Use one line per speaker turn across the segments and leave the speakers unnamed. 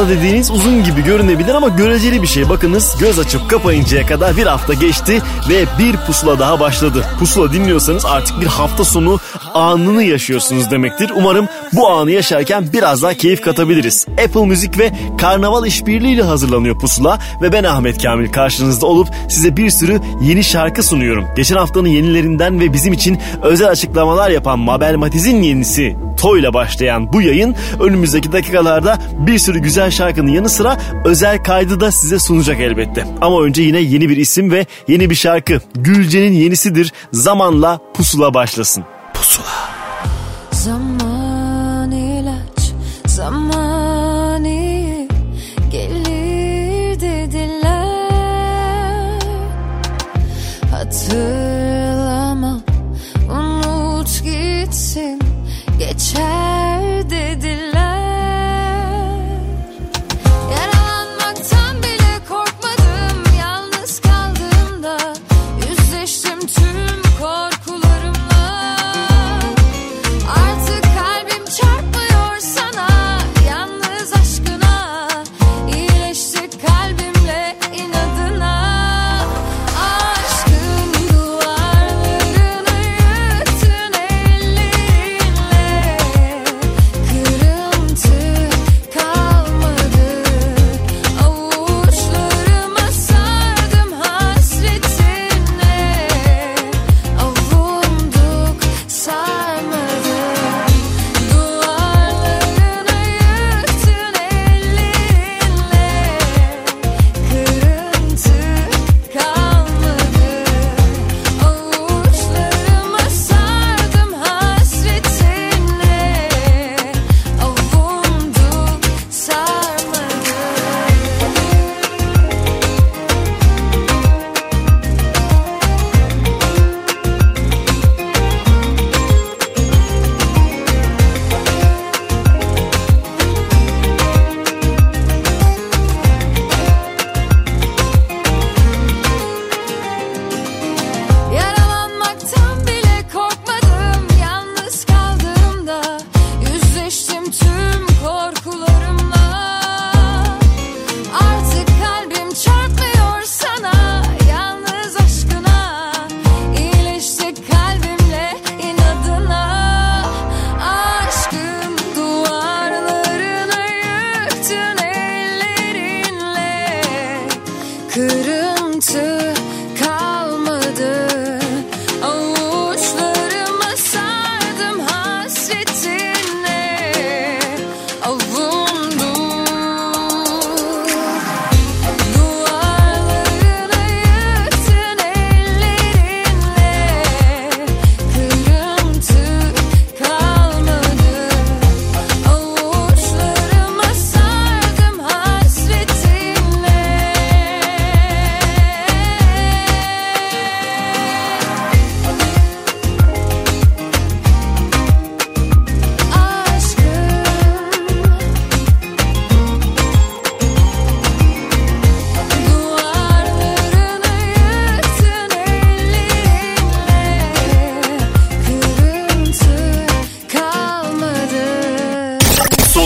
Hafta dediğiniz uzun gibi görünebilir ama göreceli bir şey. Bakınız göz açıp kapayıncaya kadar bir hafta geçti ve bir pusula daha başladı. Pusula dinliyorsanız artık bir hafta sonu anını yaşıyorsunuz demektir. Umarım bu anı yaşarken biraz daha keyif katabiliriz. Apple Müzik ve Karnaval işbirliğiyle hazırlanıyor pusula ve ben Ahmet Kamil karşınızda olup size bir sürü yeni şarkı sunuyorum. Geçen haftanın yenilerinden ve bizim için özel açıklamalar yapan Mabel Matiz'in yenisi Toy'la başlayan bu yayın önümüzdeki dakikalarda bir sürü güzel şarkının yanı sıra özel kaydı da size sunacak elbette. Ama önce yine yeni bir isim ve yeni bir şarkı. Gülce'nin yenisidir. Zamanla pusula başlasın. Pusula.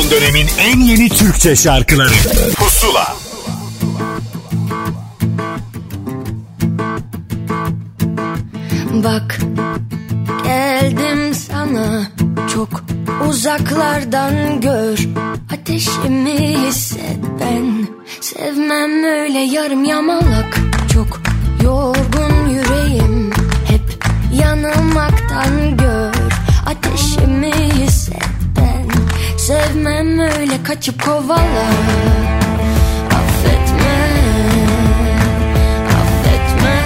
Son dönemin en yeni Türkçe şarkıları. Pusula.
Bak geldim sana. Çok uzaklardan gör. Ateşimi hisset ben. Sevmem öyle yarım yamalak. Çok yorgun yüreğim. Hep yanılmaktan gör. Ateşimi Sevmem öyle kaçıp kovala. Affetme Affetme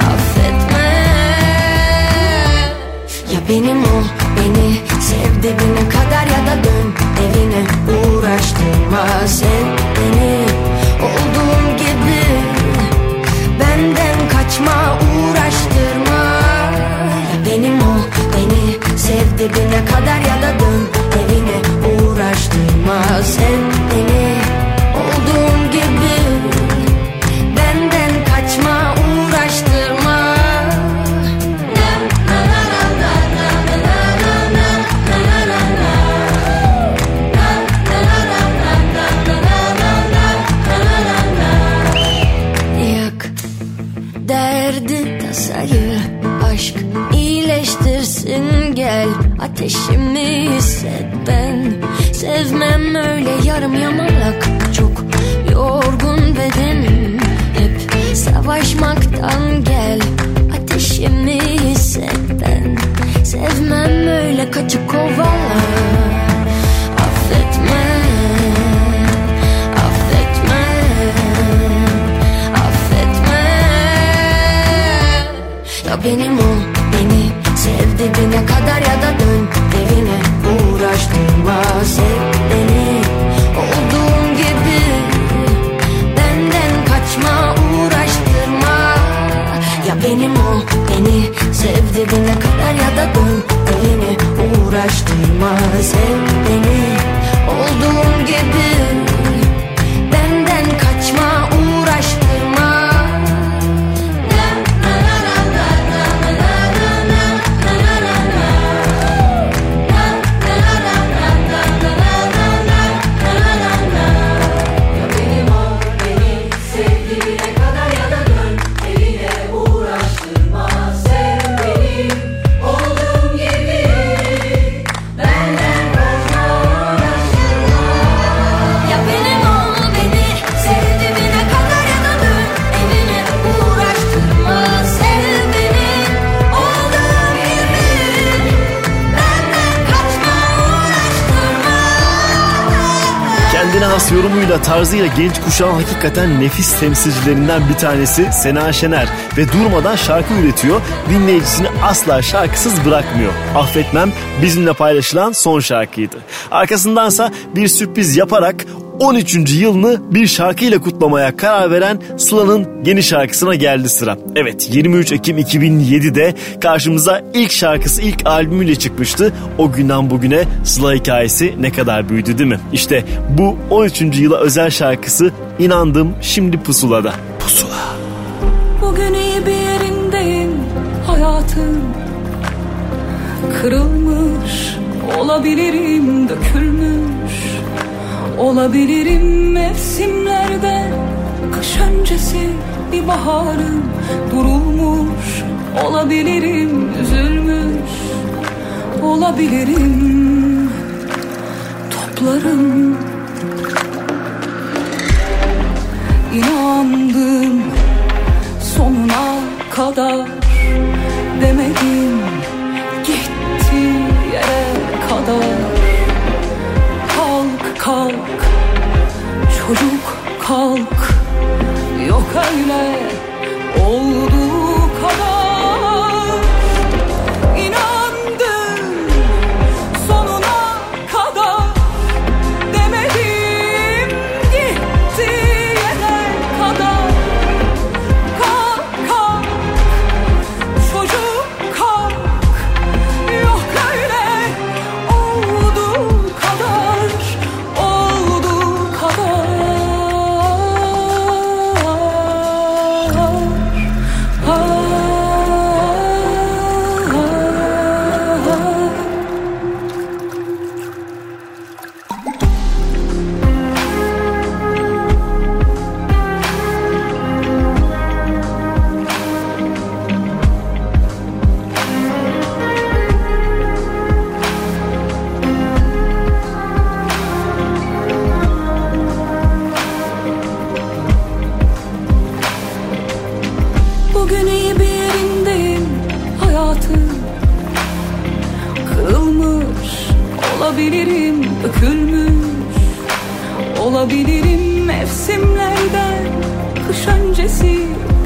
Affetme. Ya benim ol beni Sev dibine kadar ya da dön evine. Uğraştırma sev beni. Olduğum gibi Benden kaçma dibine kadar ya da dön evine Uğraştırma. Sev beni ateşimi hisset ben sevmem öyle yarım yamalak. Çok yorgun bedenim. Hep savaşmaktan gel. Ateşimi hisset ben sevmem öyle kaçıp kovala affetme affetme affetme. Ya benim ol beni sev dibine kadar ya da dön Uğraştırma sev beni. Olduğum gibi Benden kaçma uğraştırma. Ya benim ol beni sev dibine kadar ya da dön evine Uğraştırma sev beni. Olduğum gibi
Has yorumuyla tarzıyla genç kuşağın hakikaten nefis temsilcilerinden bir tanesi Sena Şener ve durmadan şarkı üretiyor. Dinleyicisini asla şarkısız bırakmıyor. Affetmem bizimle paylaşılan son şarkıydı. Arkasındansa bir sürpriz yaparak 13. yılını bir şarkıyla kutlamaya karar veren Sıla'nın yeni şarkısına geldi sıra. Evet 23 Ekim 2007'de karşımıza ilk şarkısı ilk albümüyle çıkmıştı. O günden bugüne Sıla hikayesi ne kadar büyüdü değil mi? İşte bu 13. yıla özel şarkısı inandım şimdi pusulada. Pusula.
Bugün iyi bir yerindeyim hayatım Kırılmış olabilirim dökülmüş Olabilirim mevsimlerde. Kış öncesi bir baharım durulmuş. Olabilirim üzülmüş. Olabilirim toplarım. İnandım sonuna kadar. Demedim gitti yere kadar kalk çocuk kalk. Yok öyle olduğu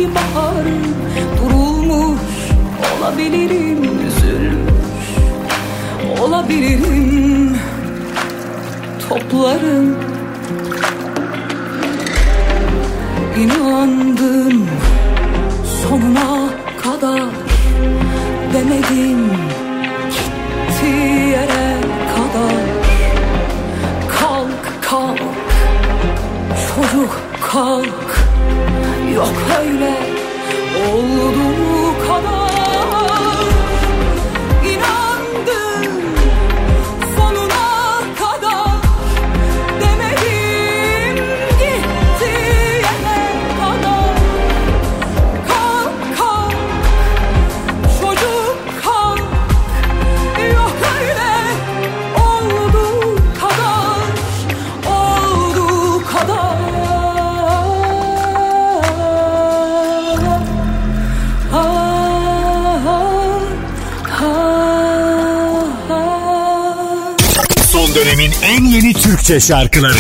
bir bahar Durulmuş. Olabilirim Üzülmüş. Olabilirim. Toplarım. İnandım sonuna kadar. Demedim gitti yere kadar. Kalk kalk. Çocuk kalk. Yok. Öyle.
en yeni Türkçe şarkıları.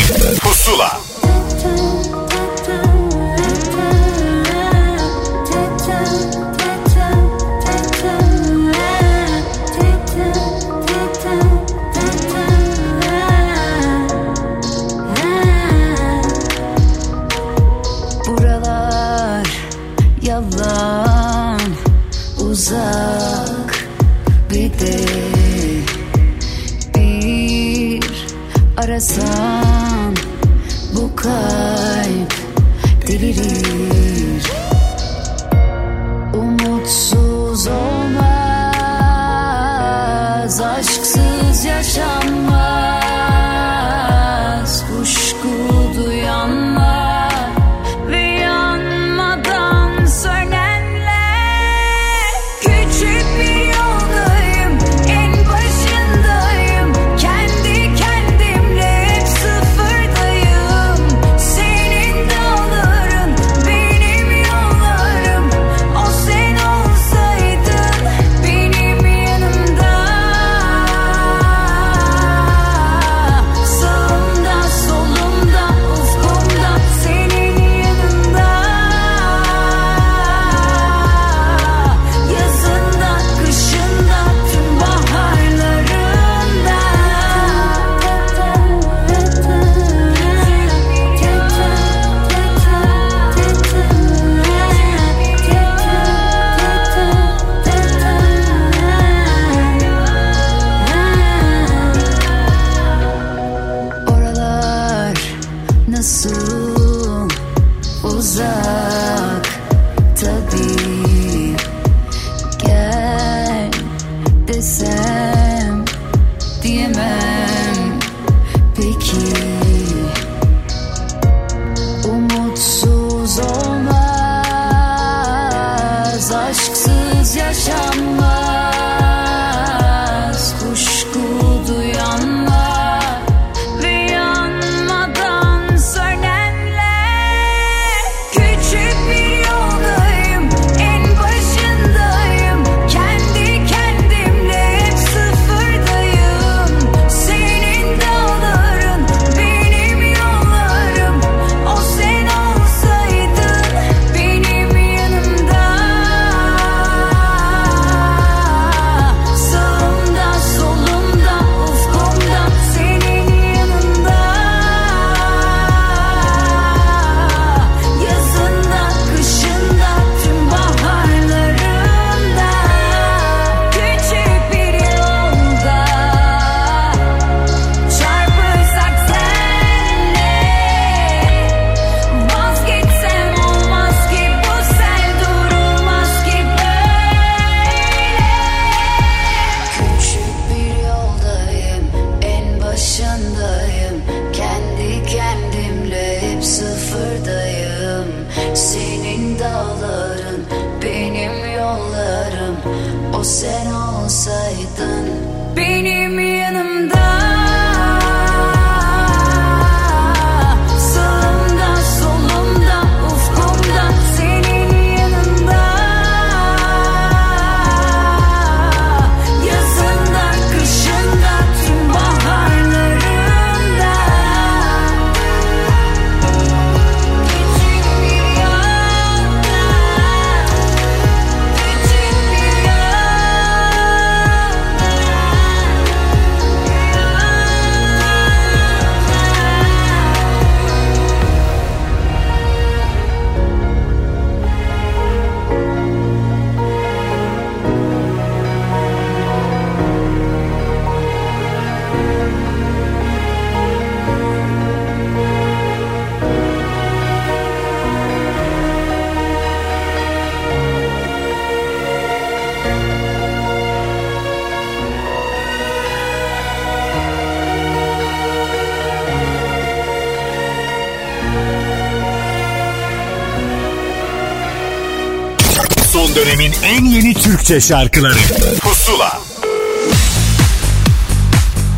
Türkçe şarkıları Pusula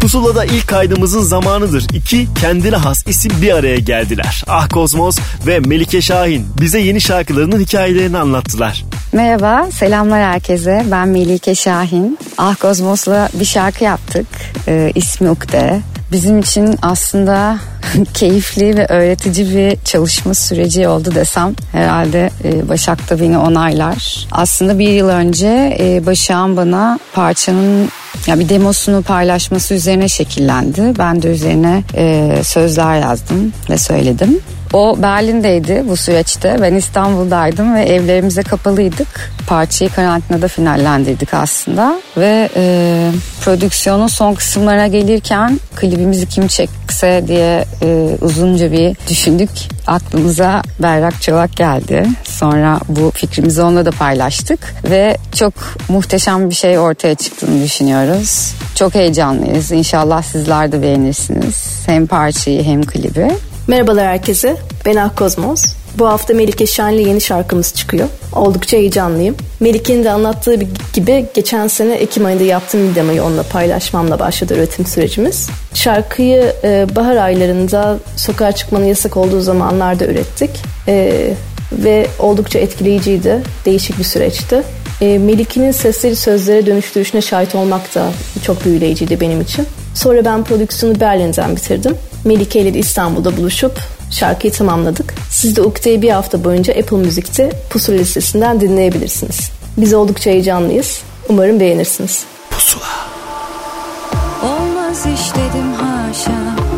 Pusula'da ilk kaydımızın zamanıdır. İki kendine has isim bir araya geldiler. Ah Kozmos ve Melike Şahin bize yeni şarkılarının hikayelerini anlattılar.
Merhaba, selamlar herkese. Ben Melike Şahin. Ah Kozmos'la bir şarkı yaptık. Ee, ismi Ukde. Bizim için aslında keyifli ve öğretici bir çalışma süreci oldu desem herhalde e, Başak da beni onaylar. Aslında bir yıl önce e, Başak'ın bana parçanın ya bir demosunu paylaşması üzerine şekillendi. Ben de üzerine e, sözler yazdım ve söyledim. O Berlin'deydi bu süreçte. Ben İstanbul'daydım ve evlerimize kapalıydık. Parçayı karantinada finallendirdik aslında. Ve e, prodüksiyonun son kısımlarına gelirken klibimizi kim çekse diye e, uzunca bir düşündük. Aklımıza Berrak Çolak geldi. Sonra bu fikrimizi onunla da paylaştık. Ve çok muhteşem bir şey ortaya çıktığını düşünüyoruz. Çok heyecanlıyız. İnşallah sizler de beğenirsiniz. Hem parçayı hem klibi.
Merhabalar herkese. Ben Ah Kozmos. Bu hafta Melike Şen'le yeni şarkımız çıkıyor. Oldukça heyecanlıyım. Melike'nin de anlattığı gibi geçen sene Ekim ayında yaptığım bir demoyu onunla paylaşmamla başladı üretim sürecimiz. Şarkıyı e, bahar aylarında sokağa çıkmanın yasak olduğu zamanlarda ürettik. E, ve oldukça etkileyiciydi. Değişik bir süreçti. E, Melike'nin sesleri sözlere dönüştürüşüne şahit olmak da çok büyüleyiciydi benim için. Sonra ben prodüksiyonu Berlin'den bitirdim. Melike ile İstanbul'da buluşup şarkıyı tamamladık. Siz de Ukde'yi bir hafta boyunca Apple Müzik'te Pusula listesinden dinleyebilirsiniz. Biz oldukça heyecanlıyız. Umarım beğenirsiniz.
Pusula.
Olmaz iş dedim haşa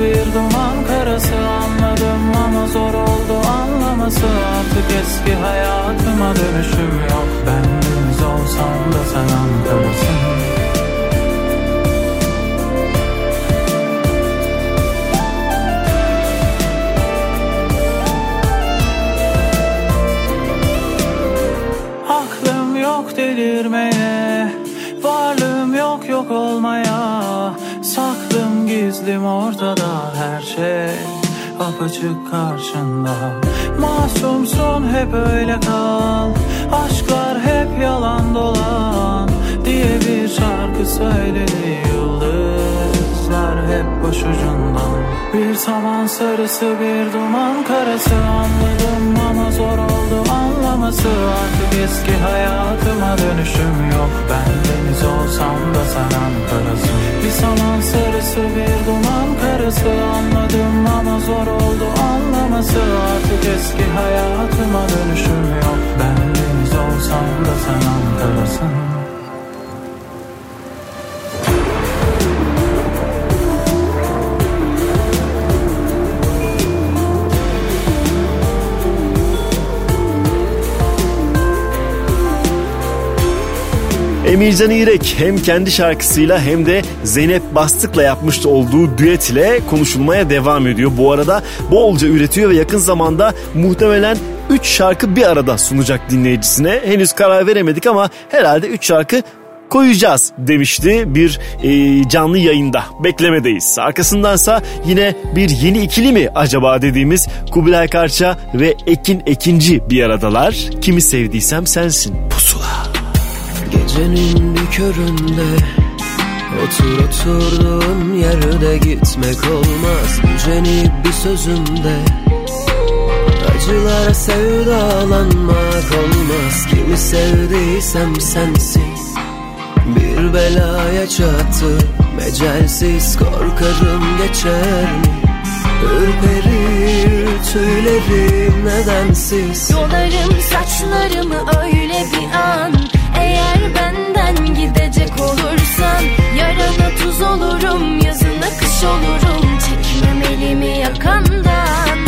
bir
duman karası Anladım ama zor oldu anlaması. Artık eski hayatıma dönüşüm yok. Ben olsam da sen Ankara'sın ortada her şey. Apaçık karşında. Masumsun hep öyle kal. Aşklar hep yalan dolan Diye bir şarkı söyledi yıldızlar hep başucundan. Bir saman sarısı bir duman karası. Anladım ama zor oldu anlaması. Artık eski hayatıma dönüşüm yok. Ben deniz olsam da sen Ankara'sın. Bir saman sarısı bir duman karası. Anladım ama zor oldu anlaması. Artık eski hayatıma dönüşüm yok. Ben deniz olsam da sen Ankara'sın
Emircan İrek hem kendi şarkısıyla hem de Zeynep Bastık'la yapmış olduğu düet ile konuşulmaya devam ediyor. Bu arada bolca üretiyor ve yakın zamanda muhtemelen 3 şarkı bir arada sunacak dinleyicisine. Henüz karar veremedik ama herhalde 3 şarkı koyacağız demişti bir e, canlı yayında. Beklemedeyiz. Arkasındansa yine bir yeni ikili mi acaba dediğimiz Kubilay Karça ve Ekin Ekinci bir aradalar. Kimi sevdiysem sensin. Pusula.
Gecenin bir köründe Otur oturduğun yerde gitmek olmaz. Yücenik bir sözümde Acılara sevdalanmak olmaz. Kimi sevdiysem sensin Bir belaya çattı. Mecelsiz korkarım geçer mi? Ürperir tüylerim nedensiz.
Yolarım saçlarımı öyle bir Olurum yazına kış olurum. Çekmem elimi yakandan.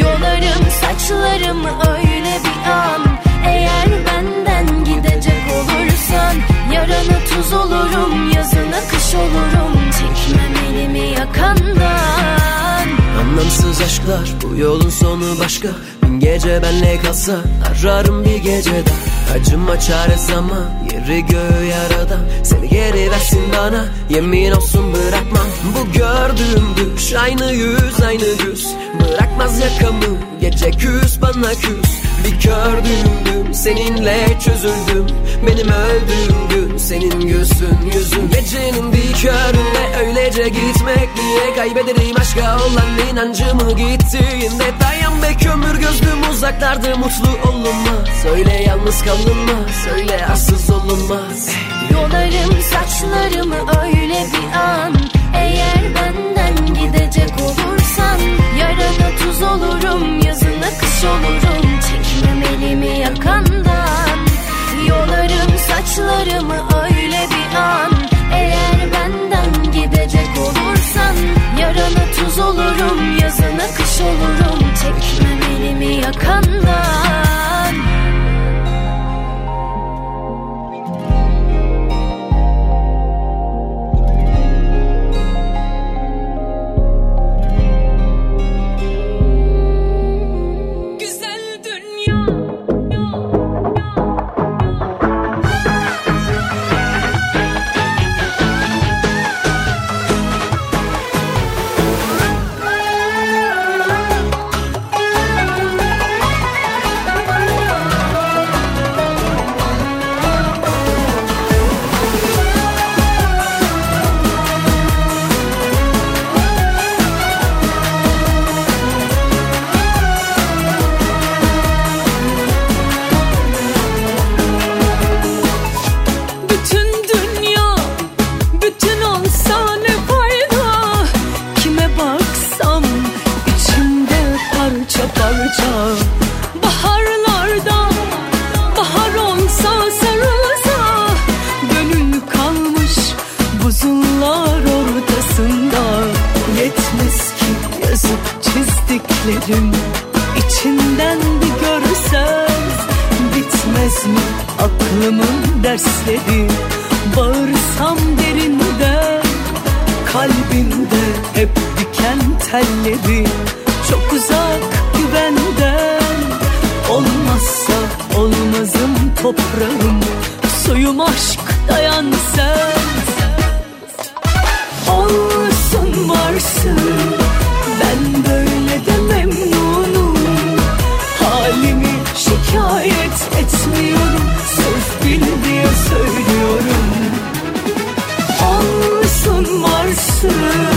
Yolarım saçlarımı öyle bir an. Eğer benden gidecek olursan Yarana tuz olurum yazına kış olurum. Çekmem elimi yakandan.
Anlamsız aşklar bu yolun sonu başka gece benle kalsa ararım bir gecede Acıma çaresi ama yeri göğü yarada. Seni geri versin bana yemin olsun bırakmam. Bu gördüğüm düş aynı yüz aynı yüz. Bırakmaz yakamı gece küs bana küs Bir gördüğüm gün seninle çözüldüm. Benim öldüğüm gün senin gözün yüzün. Gecenin bir köründe öylece gitmek Niye kaybederim aşka. Olan inancımı gittiğinde Dayan be kömür gözlüm uzaklarda mutlu olunmaz. Söyle yalnız kalınmaz Söyle arsız olunmaz.
Yolarım saçlarımı öyle bir an. Eğer benden gidecek olursan Yarana tuz olurum yazına kış olurum. Çekmem elimi yakandan Yolarım saçlarımı öyle bir an. Eğer benden gidecek olursan Yarana tuz olurum yazına kış olurum. Çekmem elimi yakandan
aklımın dersleri Bağırsam derinden Kalbimde hep diken telleri. Çok uzak güvenden Olmazsa olmazım toprağım. Suyum aşk dayan sen. Olsun varsın Ben böyle de memnunum Halimi şikayet etmiyorum. Sırf bil diye söylüyorum. Olsun varsın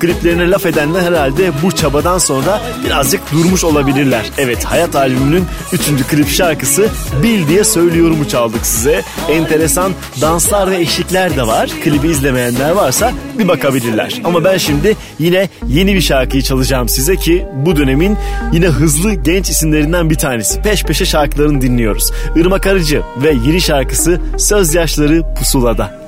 kliplerine laf edenler herhalde bu çabadan sonra birazcık durmuş olabilirler. Evet Hayat albümünün 3. klip şarkısı Bil diye söylüyorumu çaldık size. Enteresan danslar ve eşlikler de var. Klibi izlemeyenler varsa bir bakabilirler. Ama ben şimdi yine yeni bir şarkıyı çalacağım size ki bu dönemin yine hızlı genç isimlerinden bir tanesi. Peş peşe şarkılarını dinliyoruz. Irmak Arıcı ve yeni şarkısı Söz Yaşları Pusula'da.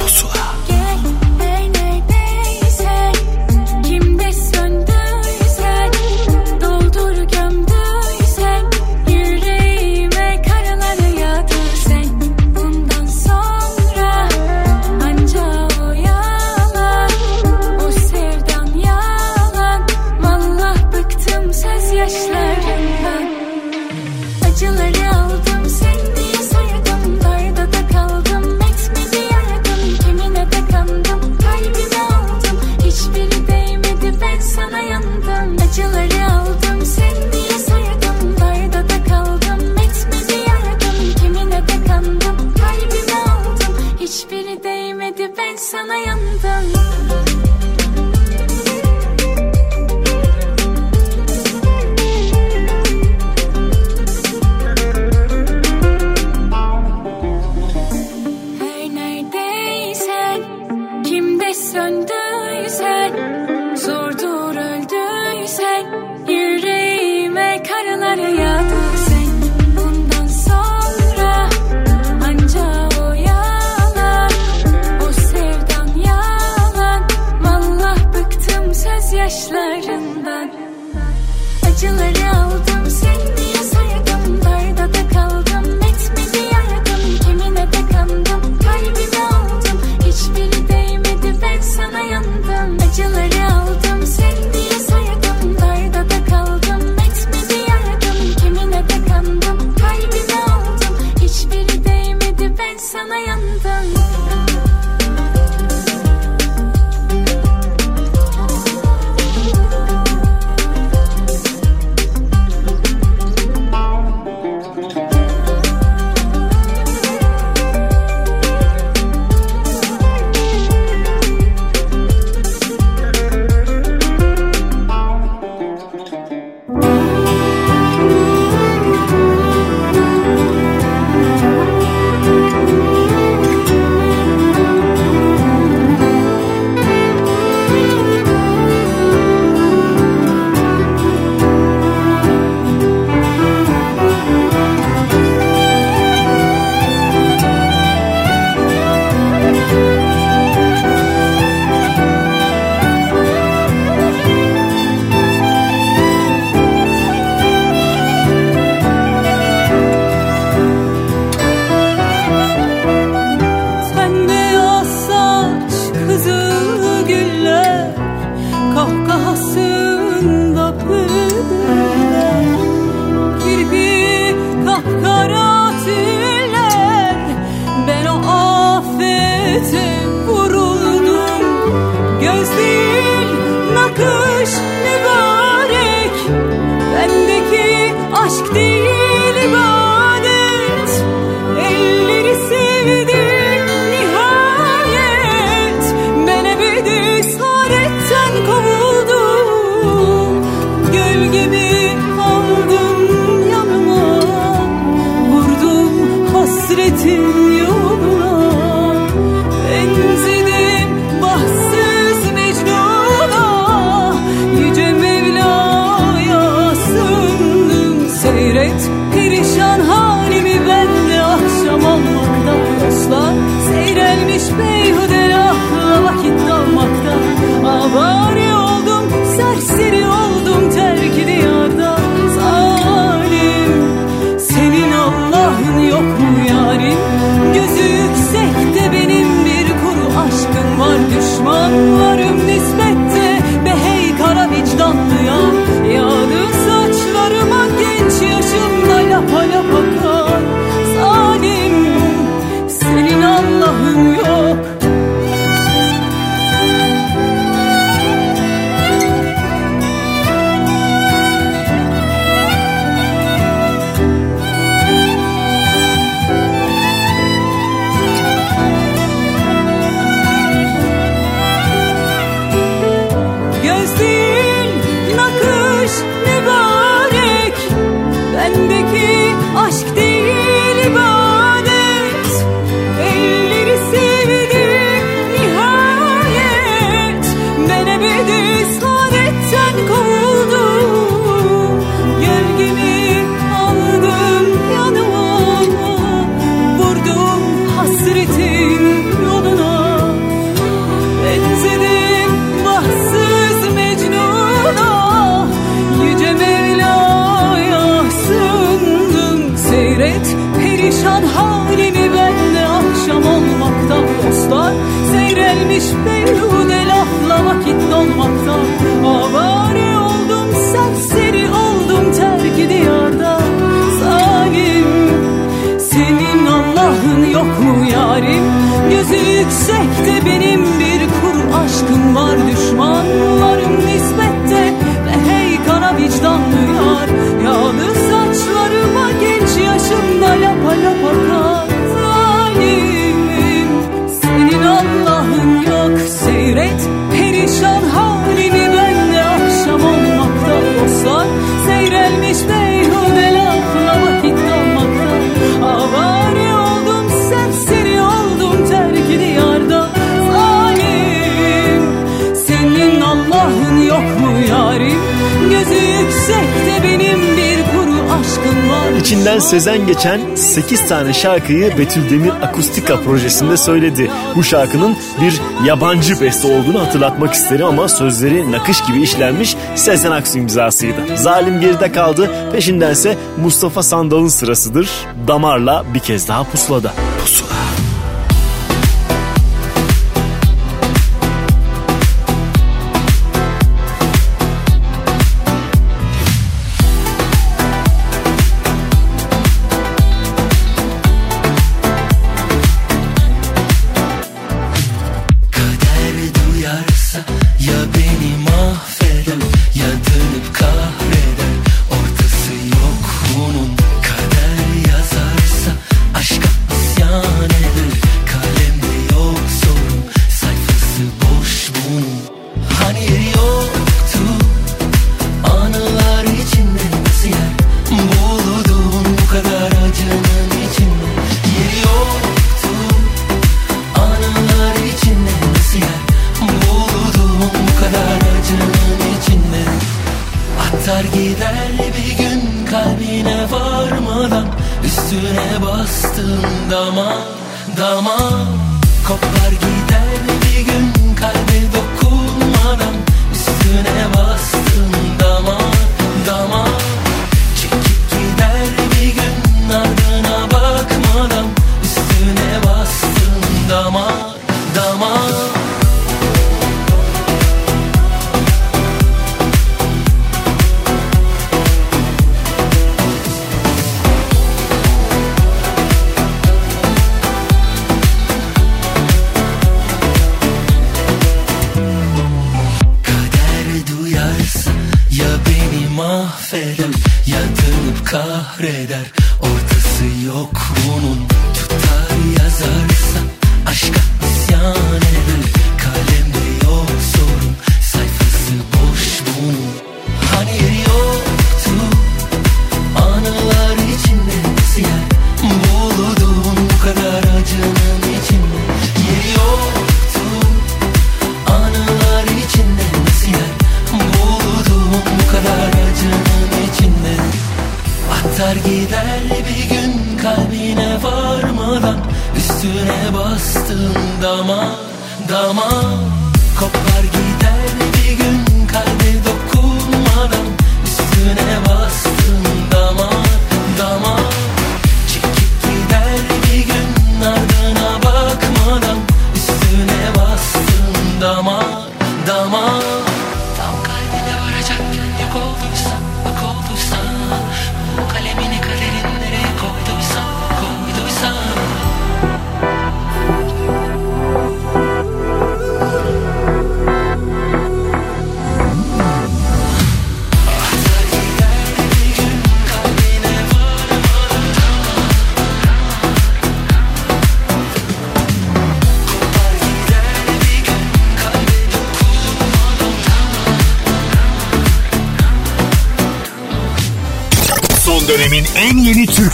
背后 geçen 8 tane şarkıyı Betül Demir Akustika projesinde söyledi. Bu şarkının bir yabancı beste olduğunu hatırlatmak isterim ama sözleri nakış gibi işlenmiş Sezen Aksu imzasıydı. Zalim geride kaldı peşindense Mustafa Sandal'ın sırasıdır. Damarla bir kez daha pusulada.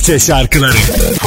Türkçe şarkıları.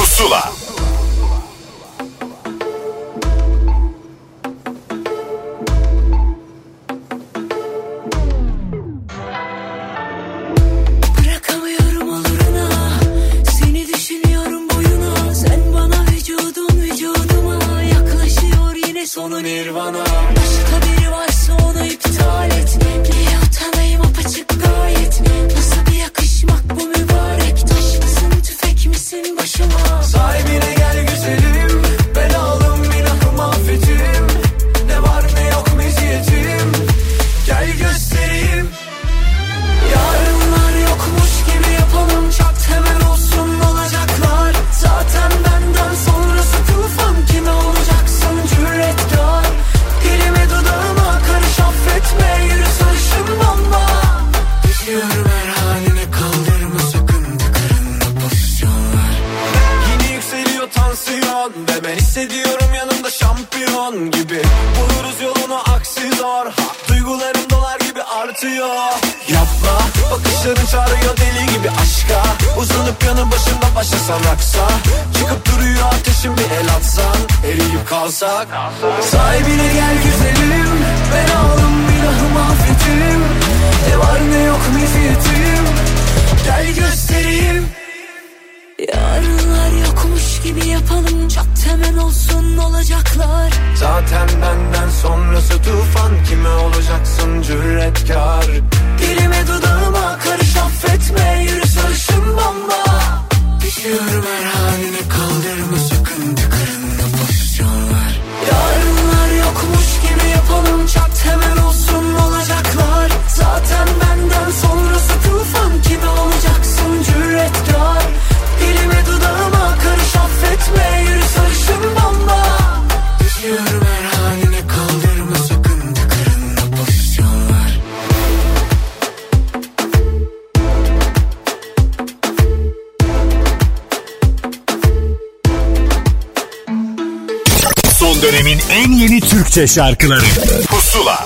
şarkıları Pusula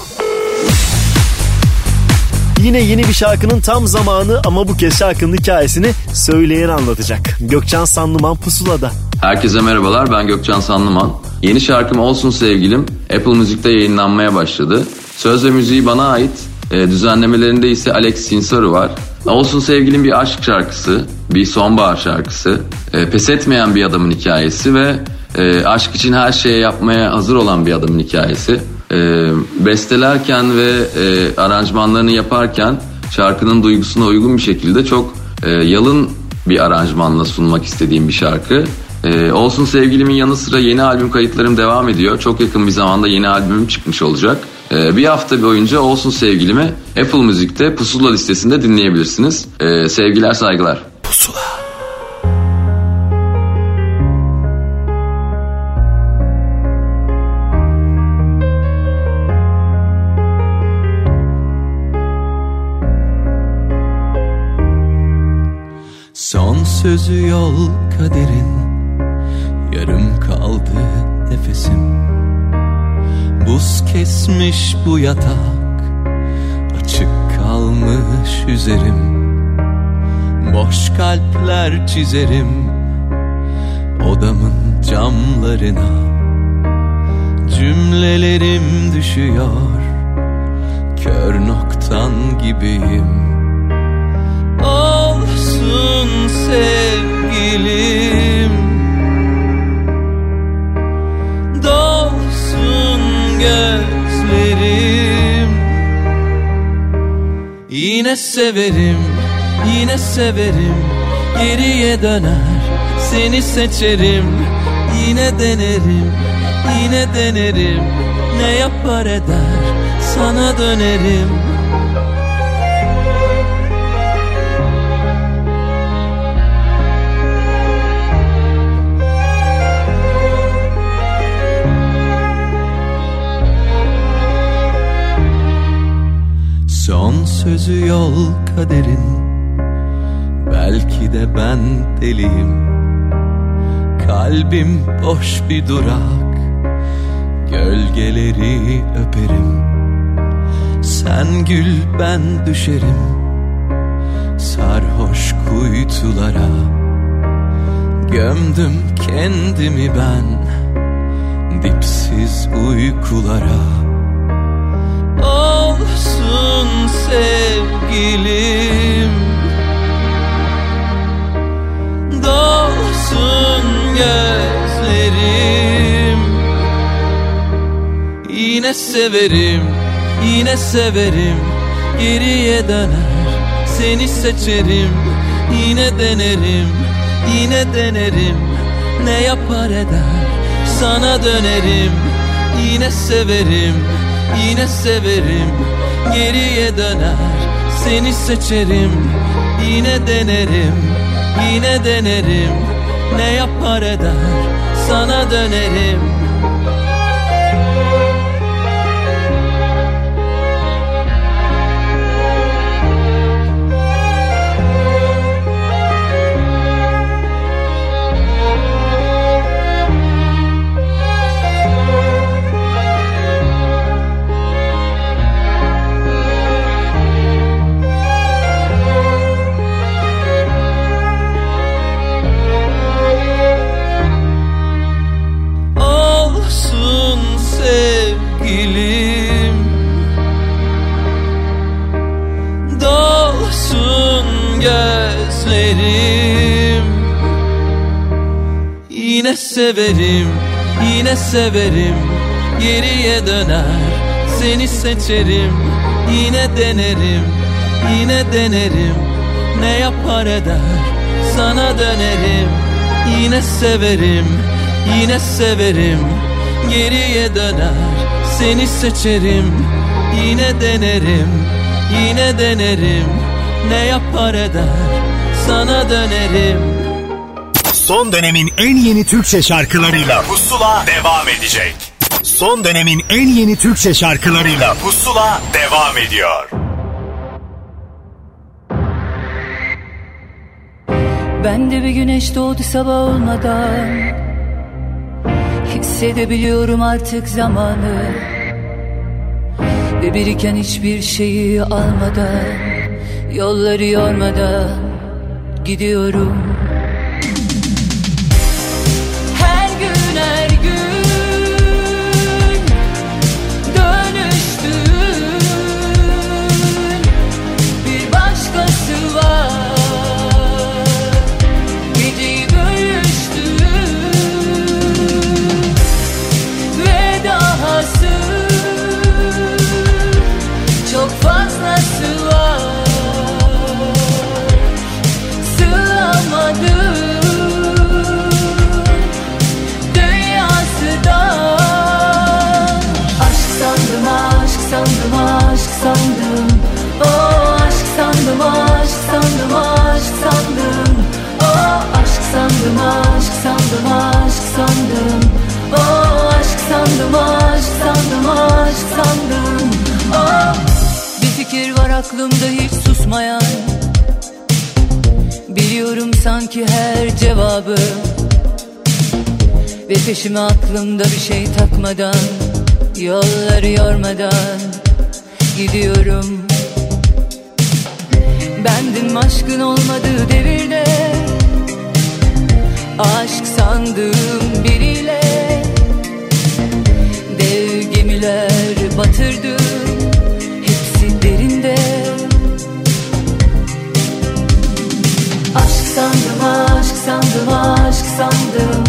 Yine yeni bir şarkının tam zamanı ama bu kez şarkının hikayesini söyleyen anlatacak. Gökçen Sanlıman Pusula'da.
Herkese merhabalar ben Gökçen Sanlıman. Yeni şarkım Olsun Sevgilim Apple Müzik'te yayınlanmaya başladı. Söz ve müziği bana ait. E, düzenlemelerinde ise Alex Sinsaru var. Olsun Sevgilim bir aşk şarkısı, bir sonbahar şarkısı, e, pes etmeyen bir adamın hikayesi ve e, aşk için her şeye yapmaya hazır olan bir adamın hikayesi. E, bestelerken ve e, aranjmanlarını yaparken şarkının duygusuna uygun bir şekilde çok e, yalın bir aranjmanla sunmak istediğim bir şarkı. Ee, olsun sevgilimin yanı sıra yeni albüm kayıtlarım devam ediyor. Çok yakın bir zamanda yeni albümüm çıkmış olacak. Ee, bir hafta boyunca Olsun sevgilimi Apple Müzik'te Pusula listesinde dinleyebilirsiniz. Ee, sevgiler saygılar.
Sözü yol kaderin. Yarım kaldı nefesim. Buz kesmiş bu yatak Açık kalmış üzerim. Boş kalpler çizerim Odamın camlarına. Cümlelerim düşüyor Kör noktan gibiyim Olsun sevgilim. Dolsun gözlerim. Yine severim, yine severim. Geriye döner, seni seçerim. Yine denerim, yine denerim. Ne yapar eder, sana dönerim sözü yol kaderin. Belki de ben deliyim. Kalbim boş bir durak. Gölgeleri öperim. Sen gül ben düşerim. Sarhoş kuytulara. Gömdüm kendimi ben. Dipsiz uykulara Olsun sevgilim. Dolsun gözlerim. Yine severim, yine severim. Geriye döner, seni seçerim. Yine denerim, yine denerim. Ne yapar eder, sana dönerim. Yine severim, yine severim Geriye döner, seni seçerim Yine denerim, yine denerim. Ne yapar eder, sana dönerim Yine severim, yine severim. Geriye döner, seni seçerim. Yine denerim, yine denerim. Ne yapar eder, sana dönerim. Yine severim, yine severim. Geriye döner, seni seçerim. Yine denerim, yine denerim. Ne yapar eder, sana dönerim
Son dönemin en yeni Türkçe şarkılarıyla Pusula devam edecek. Son dönemin en yeni Türkçe şarkılarıyla Pusula devam ediyor.
Ben de bir güneş doğdu sabah olmadan Hissedebiliyorum artık zamanı Ve biriken hiçbir şeyi almadan Yolları yormadan gidiyorum aşk sandım. Oh Bir fikir var aklımda hiç susmayan. Biliyorum sanki her cevabı. Ve peşime aklımda bir şey takmadan Yolları yormadan gidiyorum. Bendim aşkın olmadığı devirde Aşk sandığım biriyle Gemiler batırdım Hepsi derinde. Aşk sandım, aşk sandım, aşk sandım.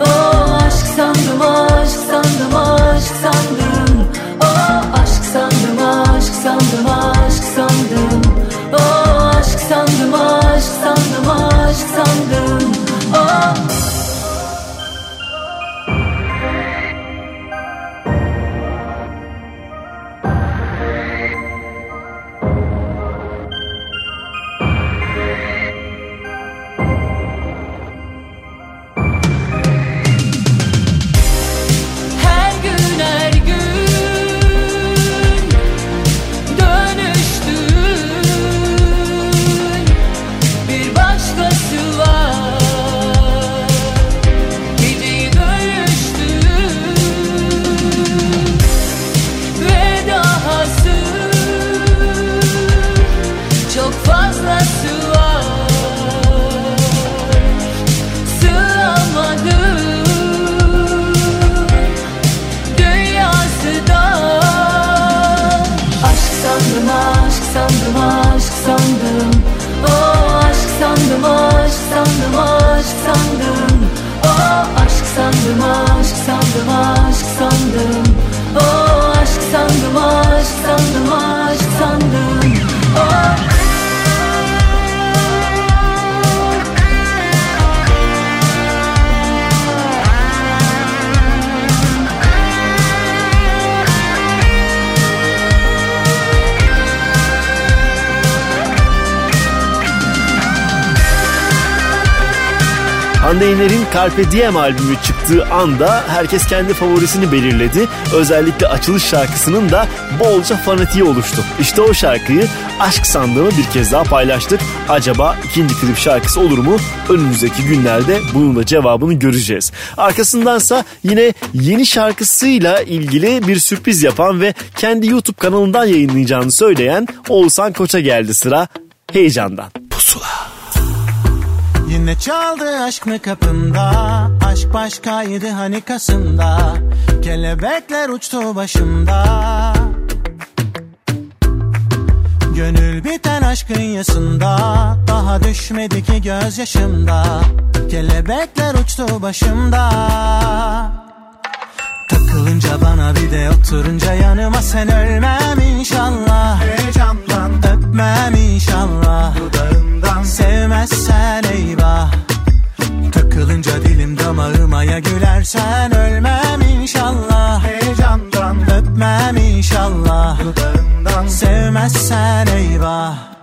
Oh aşk sandım, aşk sandım, aşk sandım. Oh aşk sandım, aşk sandım, aşk sandım. Oh aşk sandım, aşk sandım, aşk sandım. Oh aşk
Hande Yener'in Carpe Diem albümü çıktığı anda herkes kendi favorisini belirledi. Özellikle açılış şarkısının da bolca fanatiği oluştu. İşte o şarkıyı aşk sandığımı bir kez daha paylaştık. Acaba ikinci klip şarkısı olur mu? Önümüzdeki günlerde bunun da cevabını göreceğiz. Arkasındansa yine yeni şarkısıyla ilgili bir sürpriz yapan ve kendi YouTube kanalından yayınlayacağını söyleyen Oğuzhan Koç'a geldi sıra heyecandan. Pusula.
Yine çaldı aşk mı kapında Aşk başkaydı hani kasımda. Kelebekler uçtu başımda. Gönül biten aşkın yasında Daha düşmedi ki gözyaşımda. Kelebekler uçtu başımda Takılınca bana bir de oturunca yanıma sen ölmem inşallah. Heyecandan öpmem inşallah. Dudağından. Sevmezsen eyvah. Takılınca dilim damağıma ya gülersen ölmem inşallah. Heyecandan öpmem inşallah. Dudağından. Sevmezsen eyvah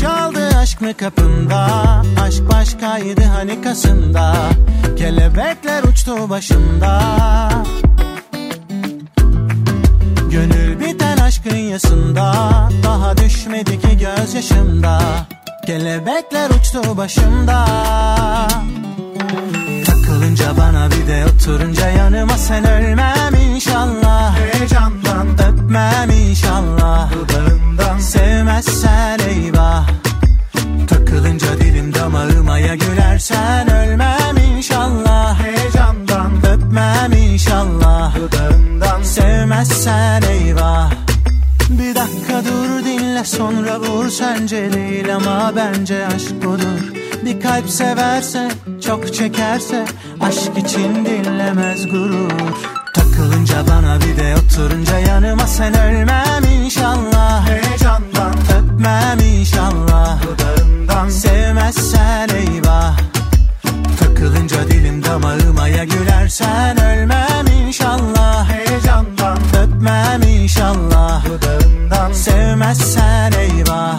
çaldı aşk mı kapında? Aşk başkaydı hani kasımda. Kelebekler uçtu başımda. Gönül biten aşkın yasında Daha düşmedi ki gözyaşımda. Kelebekler uçtu başımda Takılınca bana bir de oturunca yanıma sen ölmem inşallah. Heyecandan öpmem inşallah. Dudağından sevmezsen eyvah. Takılınca dilim damağıma ya gülersen ölmem inşallah. Heyecandan öpmem inşallah. Dudağından sevmezsen eyvah bir dakika dur dinle. Sonra vur. Sence değil ama bence aşk budur Bir kalp severse çok çekerse aşk için dinlemez gurur. Takılınca bana bir de oturunca yanıma sen ölmem inşallah. Heyecandan. Öpmem inşallah. Dudağından. Sevmezsen eyvah Takılınca dilim damağıma ya gülersen ölmem inşallah. Heyecandan. Öpmem inşallah. Dudağından. Sevmezsen eyvah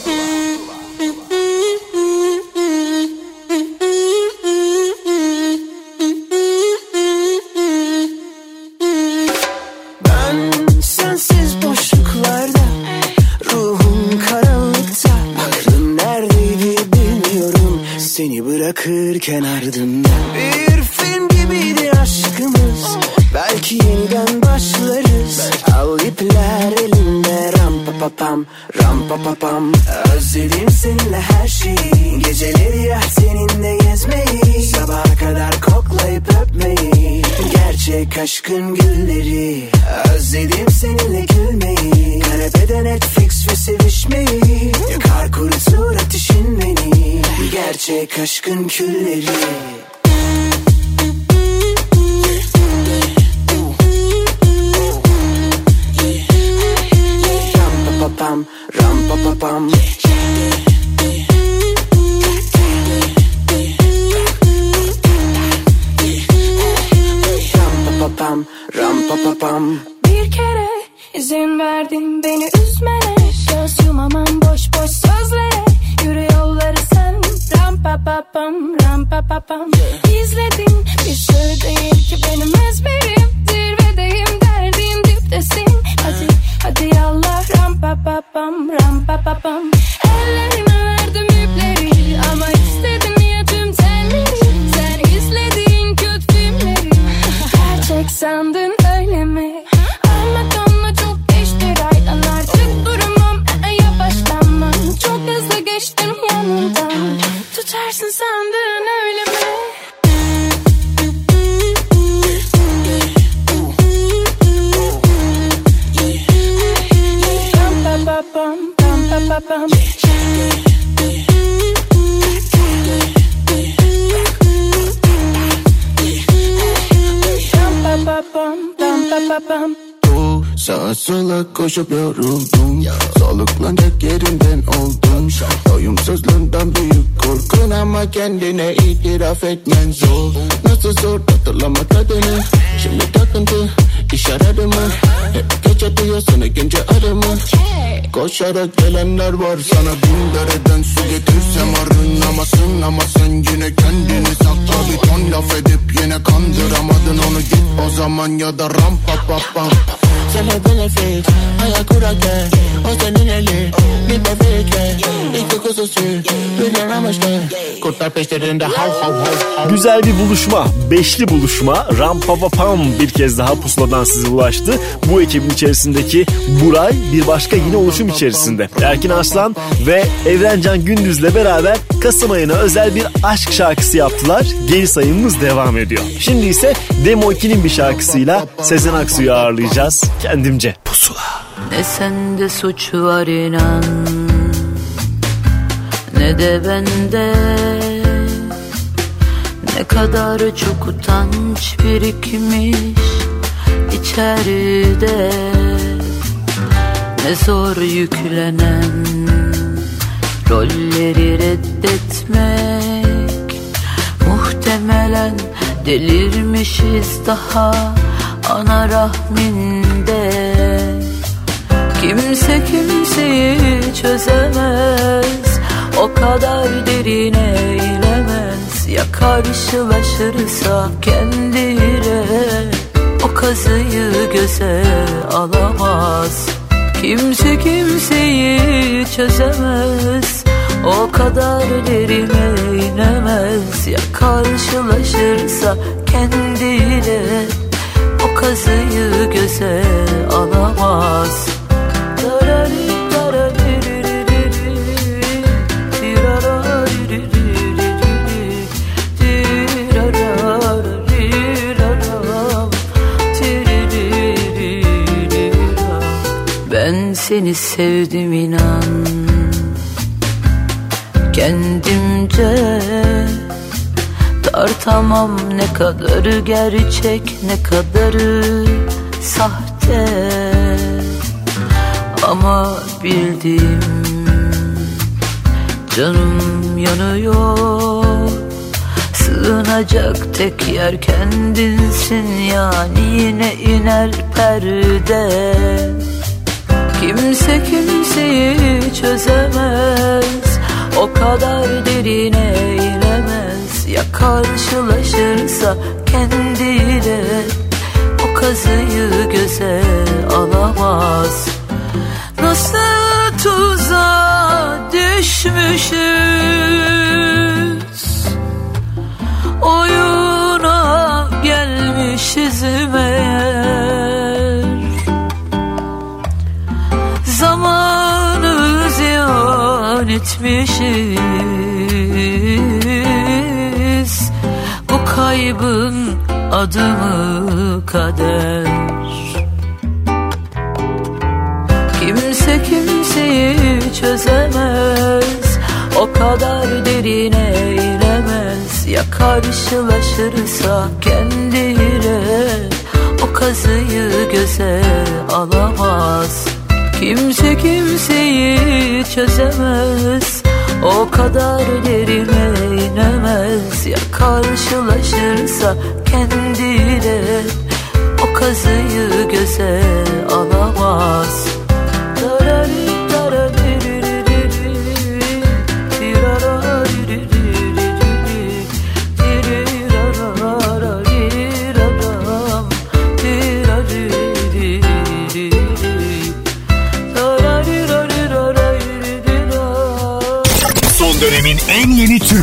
Gerçek aşkın gülleri Özledim seninle gülmeyi. Kanepede Netflix ve sevişmeyi Yakar kurutur ateşin beni. Gerçek aşkın külleri
buluşma, beşli buluşma Rampapapam bir kez daha pusuladan size ulaştı. Bu ekibin içerisindeki Buray bir başka yine oluşum içerisinde. Erkin Aslan ve Evrencan Gündüz'le beraber Kasım ayına özel bir aşk şarkısı yaptılar. Geri sayımımız devam ediyor. Şimdi ise Demo 2'nin bir şarkısıyla Sezen Aksu'yu ağırlayacağız kendimce. Pusula.
Ne sende suç var inan Ne de bende Ne kadar çok utanç birikmiş içeride. Ne zor yüklenen Rolleri reddetmek. Muhtemelen delirmişiz daha Ana rahminde. Kimse kimseyi çözemez. O kadar derine inemez Ya karşılaşırsa kendiyle O kazıyı göze alamaz. Kimse kimseyi çözemez O kadar derine inemez Ya karşılaşırsa kendiyle O kazıyı göze alamaz seni sevdim inan. Kendimce tartamam ne kadarı gerçek ne kadarı sahte. Ama bildim canım yanıyor. Sığınacak tek yer kendinsin yani yine iner perde. Kimse kimseyi çözemez. O kadar derine inemez Ya karşılaşırsa kendiyle O kazıyı göze alamaz. Nasıl tuzağa düşmüşüz? Oyuna gelmişiz meğer. etmişiz. Bu kaybın adı mı kader. Kimse kimseyi çözemez. O kadar derine inemez Ya karşılaşırsa kendiyle O kazıyı göze alamaz. Kimse kimseyi çözemez. O kadar derine inemez. Ya karşılaşırsa kendiyle O kazıyı göze alamaz.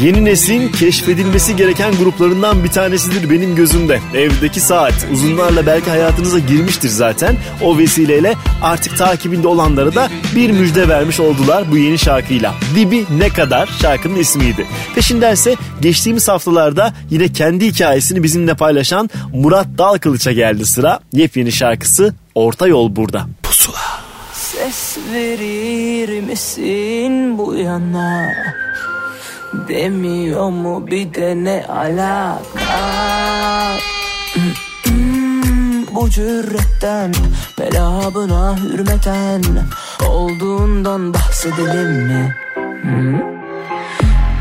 Yeni neslin keşfedilmesi gereken gruplarından bir tanesidir benim gözümde. Evdeki saat uzunlarla belki hayatınıza girmiştir zaten. O vesileyle artık takibinde olanlara da bir müjde vermiş oldular bu yeni şarkıyla. Dibi ne kadar şarkının ismiydi. Peşindense geçtiğimiz haftalarda yine kendi hikayesini bizimle paylaşan Murat Dalkılıç'a geldi sıra. Yepyeni şarkısı Orta Yol burada. Pusula.
Ses verir misin bu yana Demiyor mu bir de ne alaka Hmm, Bu cüretten Belabına hürmeten Olduğundan bahsedelim mi? Hmm?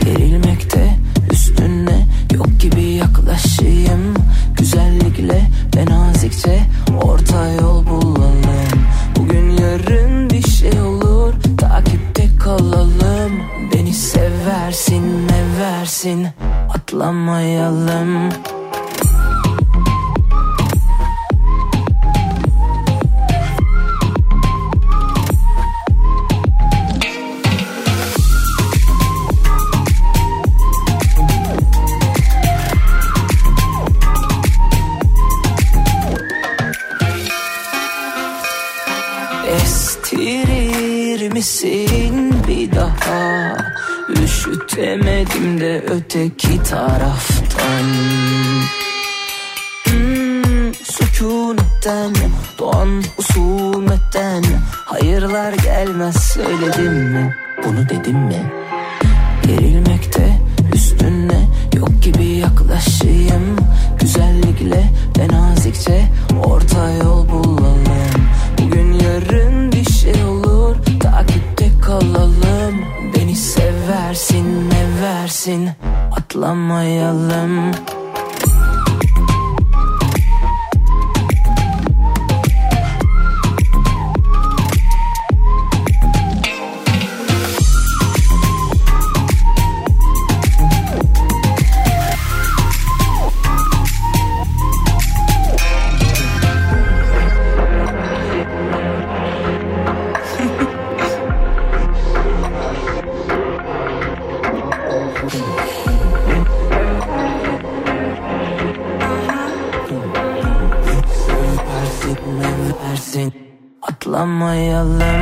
Gerilmekte üstüne Yok gibi yaklaşayım Güzellikle ve nazikçe Orta yol bulalım Bugün yarın Kalalım. Beni seversin meversin Atlamayalım. Estirir misin daha Üşütemedim de öteki taraftan. Hmm, Sükunetten doğan usumetten Hayırlar gelmez söyledim mi? Bunu dedim mi? Gerilmekte üstüne yok gibi yaklaşayım. Güzellikle ve nazikçe orta yol bulalım. Bugün yarın bir şey olur takipte kalalım Seversin meversin atlamayalım atlamayalım
Seni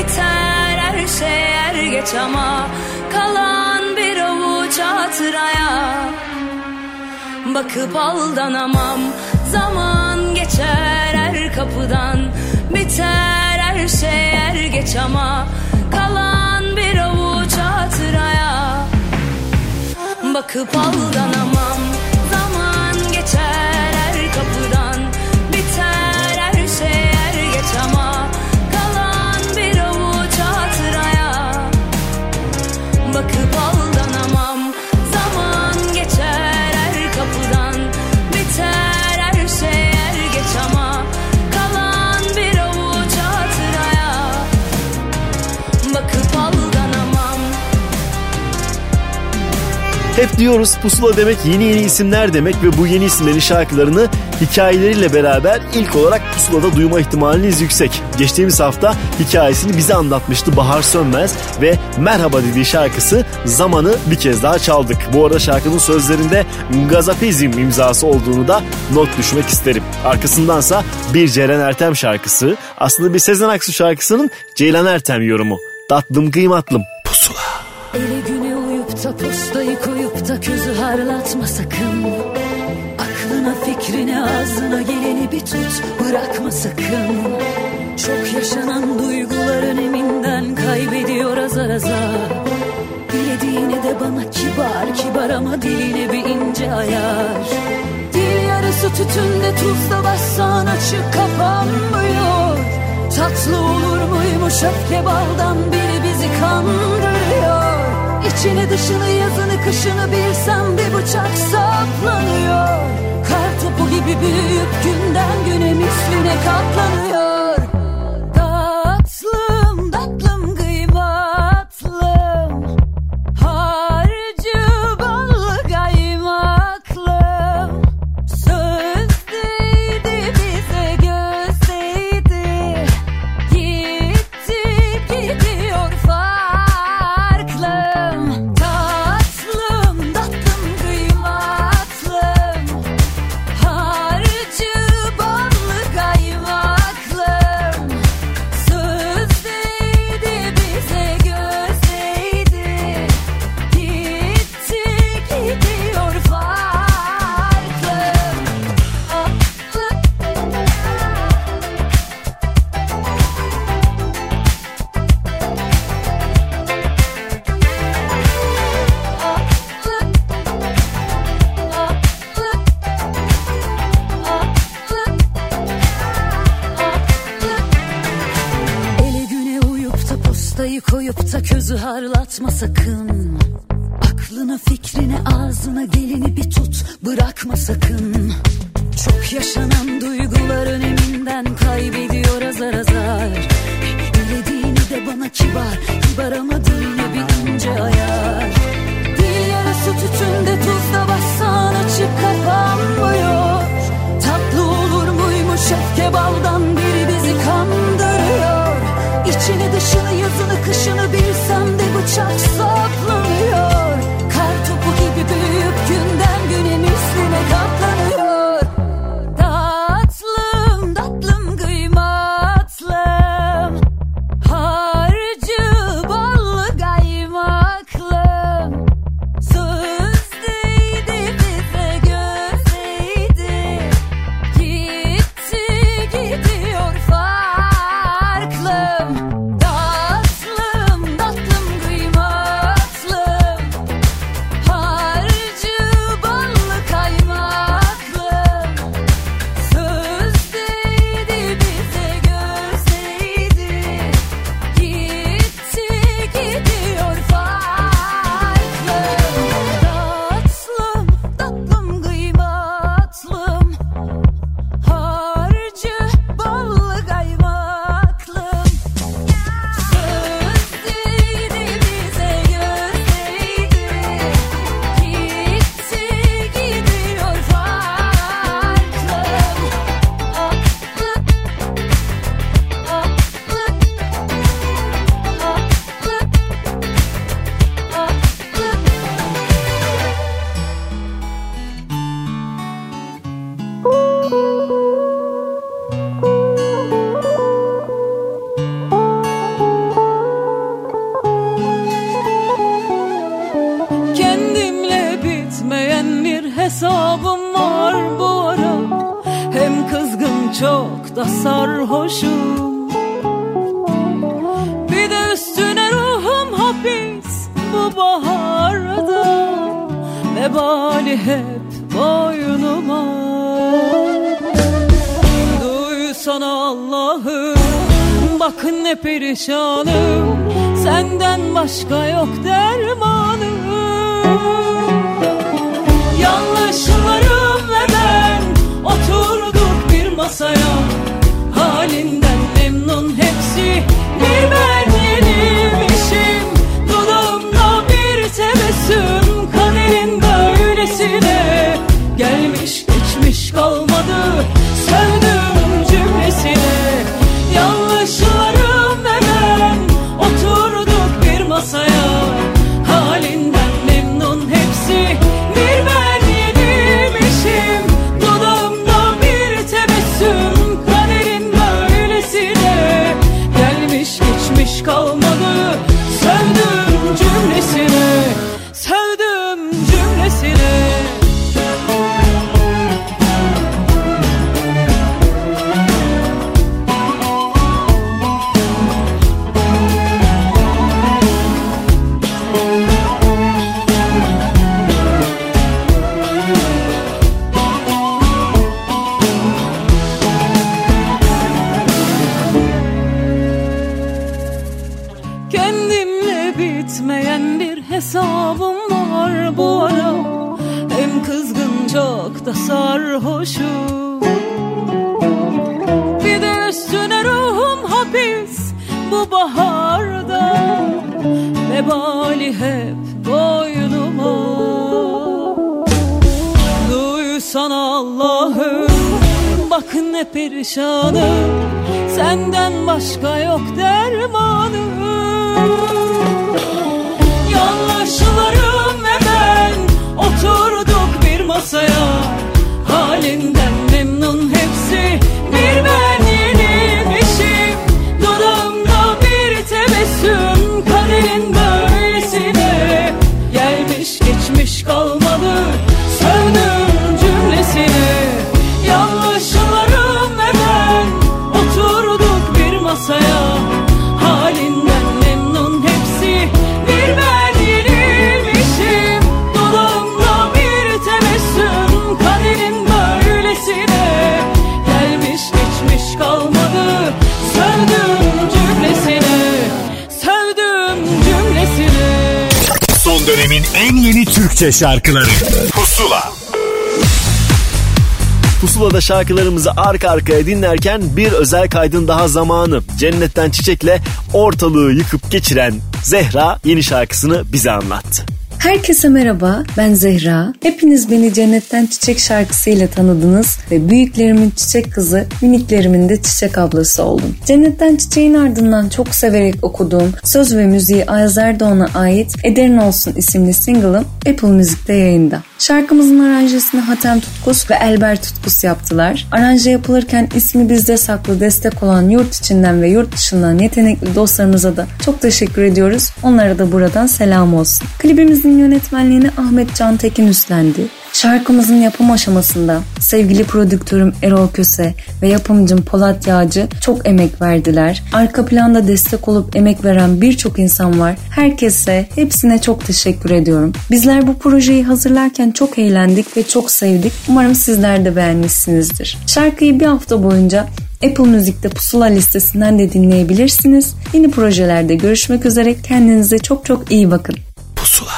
biter her şey er geç ama kalan bir avuç hatıraya bakıp aldanamam zaman geçer her kapıdan. Biter her şey er geç ama kalan bir avuç hatıraya bakıp aldanamam Bakıp aldanamam
Hep diyoruz pusula demek yeni yeni isimler demek ve bu yeni isimlerin şarkılarını hikayeleriyle beraber ilk olarak pusulada duyma ihtimaliniz yüksek. Geçtiğimiz hafta hikayesini bize anlatmıştı Bahar Sönmez ve Merhaba dediği şarkısı Zamanı bir kez daha çaldık. Bu arada şarkının sözlerinde Gazapizm imzası olduğunu da not düşmek isterim. Arkasındansa bir Ceylan Ertem şarkısı aslında bir Sezen Aksu şarkısının Ceylan Ertem yorumu. Tatlım kıymatlım
postayı koyup da közü harlatma sakın. Aklına fikrine ağzına geleni bir tut bırakma sakın. Çok yaşanan duygular öneminden kaybediyor azar azar. Dilediğine de bana kibar kibar ama diline bir ince ayar. Dil yarısı tütünde tuzla bassan açık kapanmıyor. Tatlı olur muymuş öfke baldan biri bizi kandırıyor İçini dışını yazını kışını bilsem bir bıçak saplanıyor. Kar topu gibi büyüyüp günden güne misline katlanıyor de
ne
Türkçe şarkıları Pusula
Pusula'da şarkılarımızı arka arkaya dinlerken bir özel kaydın daha zamanı. Cennetten Çiçek'le ortalığı yıkıp geçiren Zehra yeni şarkısını bize anlattı.
Herkese merhaba, ben Zehra. Hepiniz beni Cennetten Çiçek şarkısıyla tanıdınız ve büyüklerimin çiçek kızı, miniklerimin de çiçek ablası oldum. Cennetten Çiçeğin ardından çok severek okuduğum söz ve müziği Ayaz Erdoğan'a ait Ederin Olsun isimli single'ım Apple Müzik'te yayında. Şarkımızın aranjesini Hatem Tutkus ve Elber Tutkus yaptılar. Aranje yapılırken ismi bizde saklı destek olan yurt içinden ve yurt dışından yetenekli dostlarımıza da çok teşekkür ediyoruz. Onlara da buradan selam olsun. Klibimizin yönetmenliğini Ahmet Can Tekin üstlendi. Şarkımızın yapım aşamasında sevgili prodüktörüm Erol Köse ve yapımcım Polat Yağcı çok emek verdiler. Arka planda destek olup emek veren birçok insan var. Herkese, hepsine çok teşekkür ediyorum. Bizler bu projeyi hazırlarken çok eğlendik ve çok sevdik. Umarım sizler de beğenmişsinizdir. Şarkıyı bir hafta boyunca Apple Müzik'te Pusula listesinden de dinleyebilirsiniz. Yeni projelerde görüşmek üzere. Kendinize çok çok iyi bakın.
Pusula.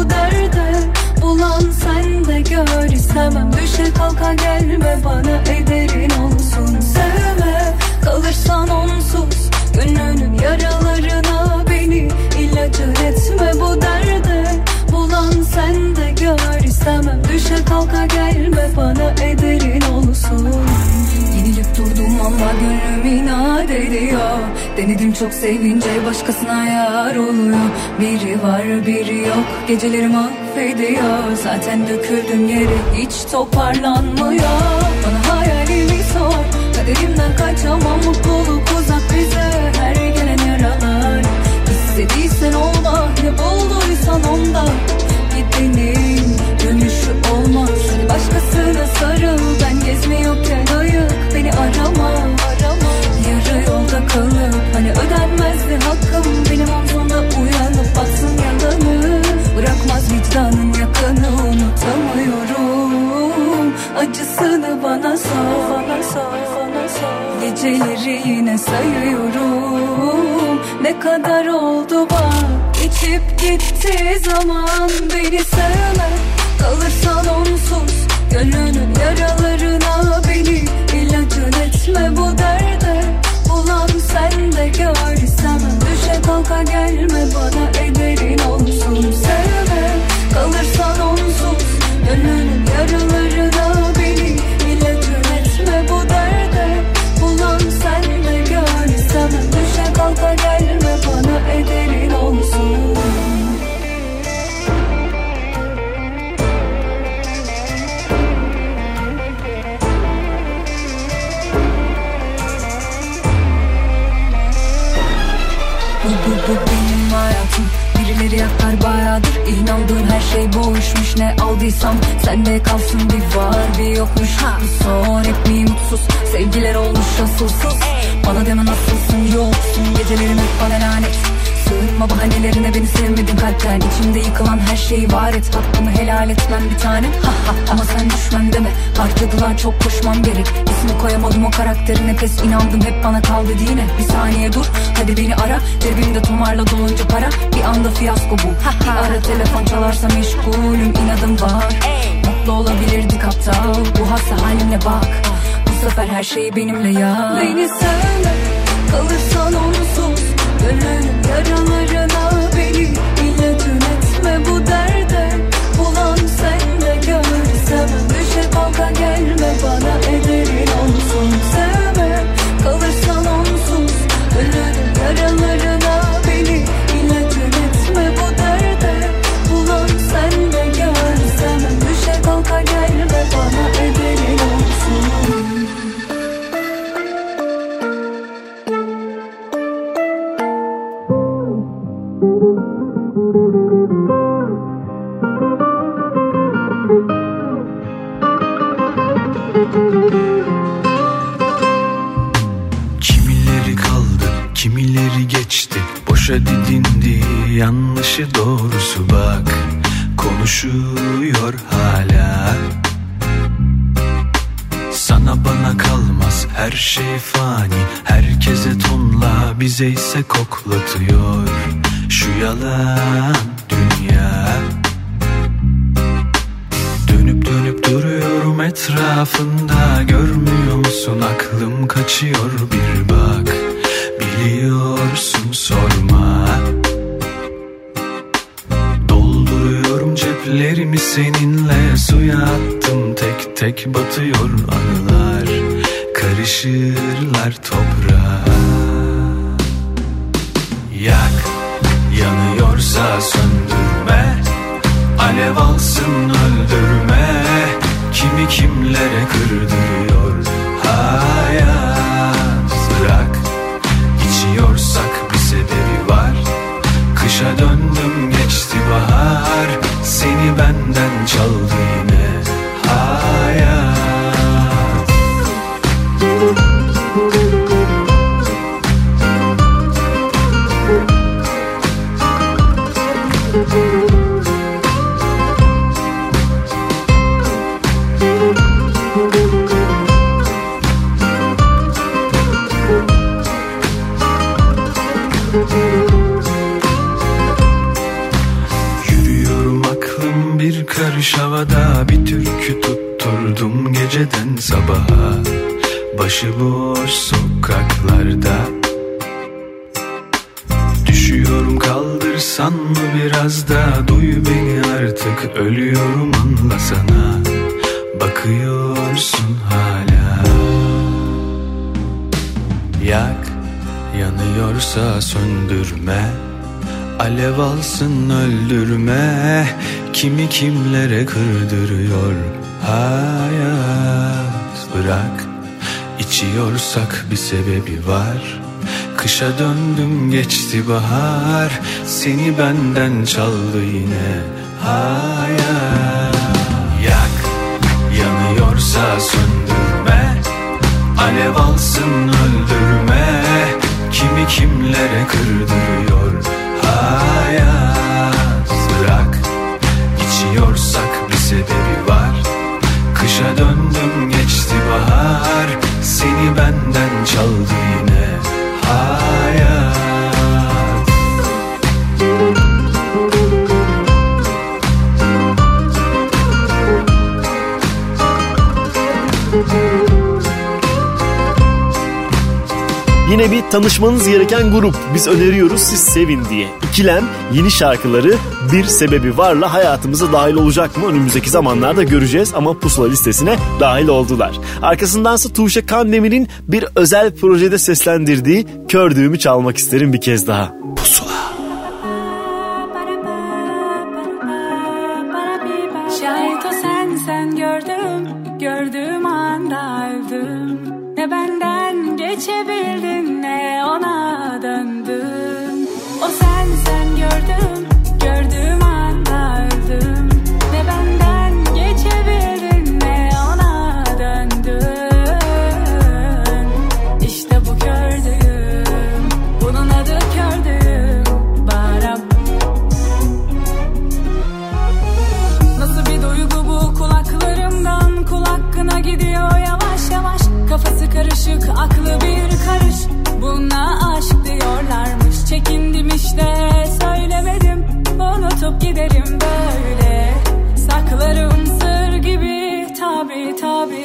bu derdi Bulan sen de gör istemem Düşe kalka gelme bana ederin olsun. Sevme kalırsan onsuz. Gününün yaralarına beni ilacı etme. Bu derde Bulan sen de gör istemem Düşe kalka gelme bana ederin olsun. Yenilip durdum ama gönlüm inat ediyor.
Denedim çok sevince başkasına yar oluyor. Biri var biri yok. Geceleri mahvediyor. Zaten döküldüm yere hiç toparlanmıyor. Bana hayalimi sor. Kaderimden kaçamam Mutluluk uzak bize. Her gelen yaralar. İstediysen olma ne bulduysan onda Gidenin hani ödenmezdi hakkım Benim omzumda uyanıp baksın yalanı Bırakmaz vicdanın yakını unutamıyorum. Acısını bana sor, bana sor, bana sor. Geceleri yine sayıyorum. Ne kadar oldu bak Geçip gitti zaman. Beni sevme Kalırsan onsuz. Gönlünün yaralarına beni ilacın etme bu derde Bulan sen de gör istemem Düşe kalka gelme bana ederin olsun. Sevme kalırsan onsuz Gönlünün yaralarına Birileri yakar bayağıdır. İnandığın her şey boşmuş Ne aldıysam sende kalsın Bir var bir yokmuş. Ha. Son hep mi mutsuz. Sevgiler olmuş asılsız. Bana deme nasılsın? Yoksun. Gecelerim hep bana lanet Sığınma bahanelerine beni sevmedin kalpten. İçimde yıkılan her şeyi var et. Hakkımı helal etmem bir tanem ha, ha. Ama sen düşmem deme. Harcadılar çok koşmam gerek. İsmi koyamadım o karakterine pes inandım hep bana kal dediğine. Bir saniye dur hadi beni ara. Cebimde tomarla dolunca para. Bir anda fiyasko bu. Bir ara telefon çalarsa meşgulüm. İnadım var. Mutlu olabilirdik aptal. Bu hasta halimle bak. Bu sefer her şey benimle ya. Beni sevme. Kalırsan onsuz Gönlünün yaralarına beni
Boşa didindi, yanlışı doğrusu bak Konuşuyor hala. Sana bana kalmaz her şey fani Herkese tonla bize ise koklatıyor Şu yalan dünya. Dönüp dönüp duruyorum etrafında Görmüyor musun? Aklım kaçıyor bir bak. Biliyorsun sorma seninle Suya attım tek tek batıyor anılar. Karışırlar toprağa Yak yanıyorsa söndürme. Alev alsın öldürme. Kimi kimlere kırdırıyor Seni benden çaldı Alev alsın öldürme. Kimi kimlere kırdırıyor hayat? Bırak içiyorsak bir sebebi var. Kışa döndüm geçti bahar. Seni benden çaldı yine hayat. Yak yanıyorsa söndürme. Alev alsın öldürme. Kimi kimlere kırdırıyor hayat Bırak. İçiyorsak bir sebebi var. Kışa döndüm geçti bahar. Seni benden çaldı yine hayat
Yine bir tanışmanız gereken grup. Biz öneriyoruz siz sevin diye. İkilem yeni şarkıları bir sebebi varla hayatımıza dahil olacak mı? Önümüzdeki zamanlarda göreceğiz ama pusula listesine dahil oldular. Arkasındansa Tuğçe Kandemir'in bir özel projede seslendirdiği Kördüğümü çalmak isterim bir kez daha. Pusula.
Çekindim işte söylemedim. Unutup giderim böyle. Saklarım sır gibi tabi tabi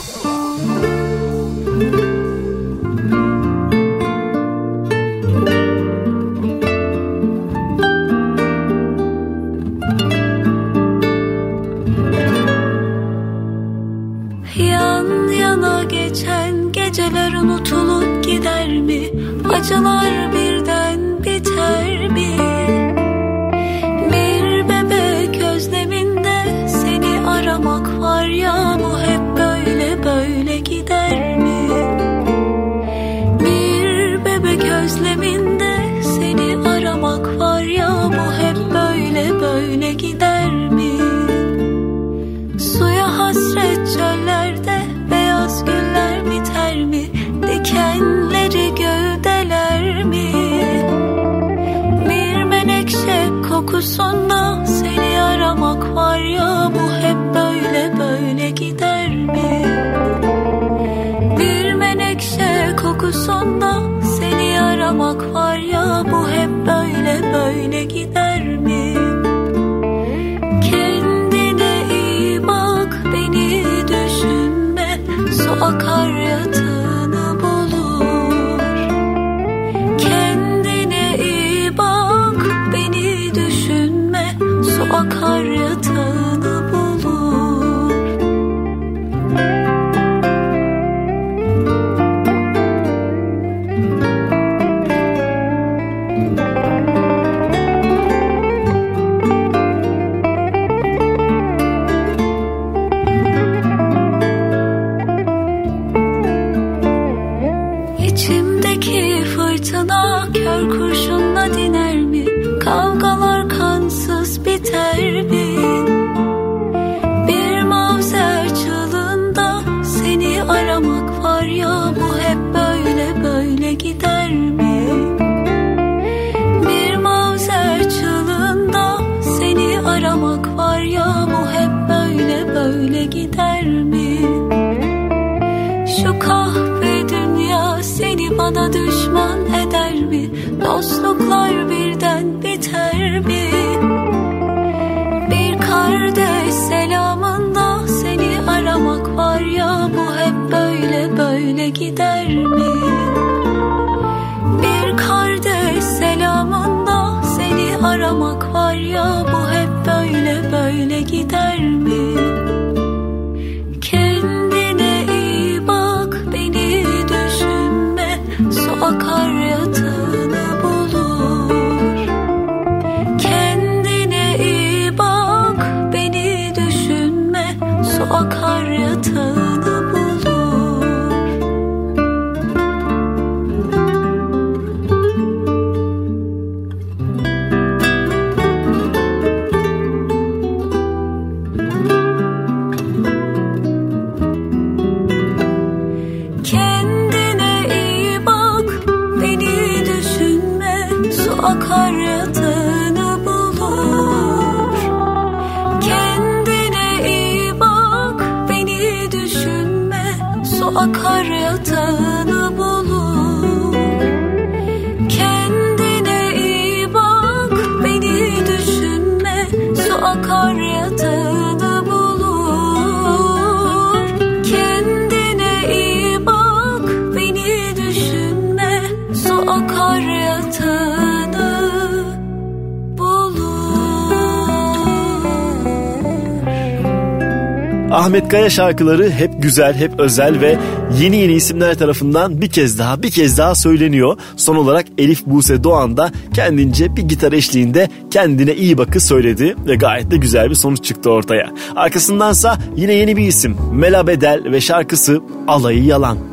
Ahmet Kaya şarkıları hep güzel, hep özel ve yeni yeni isimler tarafından bir kez daha bir kez daha söyleniyor. Son olarak Elif Buse Doğan da kendince bir gitar eşliğinde kendine iyi bakı söyledi ve gayet de güzel bir sonuç çıktı ortaya. Arkasındansa yine yeni bir isim Mela Bedel ve şarkısı Alayı Yalan.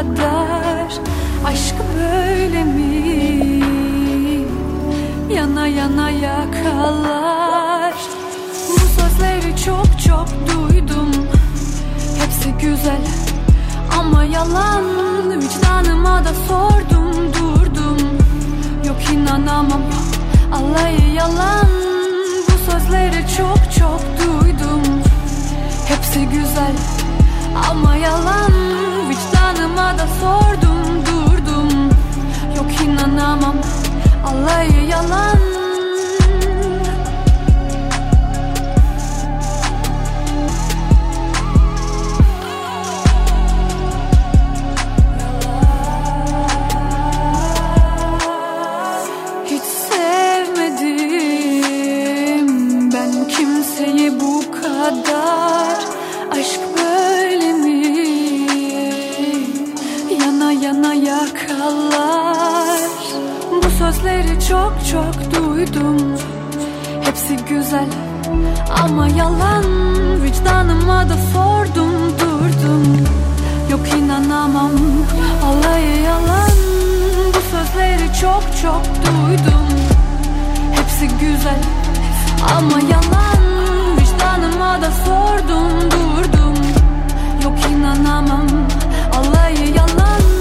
Bu kadar Aşkı böyle mi? Yana yana yakalar. Bu sözleri çok çok duydum. Hepsi güzel ama yalan. Vicdanıma da sordum durdum. Yok inanamam alayı yalan. Bu sözleri çok çok duydum. Hepsi güzel ama yalan Vicdanıma da sordum durdum. Yok inanamam alayı yalan duydum. Hepsi güzel ama yalan. Vicdanıma da sordum durdum. Yok inanamam alayı yalan. Bu sözleri çok çok duydum. Hepsi güzel ama yalan. Vicdanıma da sordum durdum. Yok inanamam alayı yalan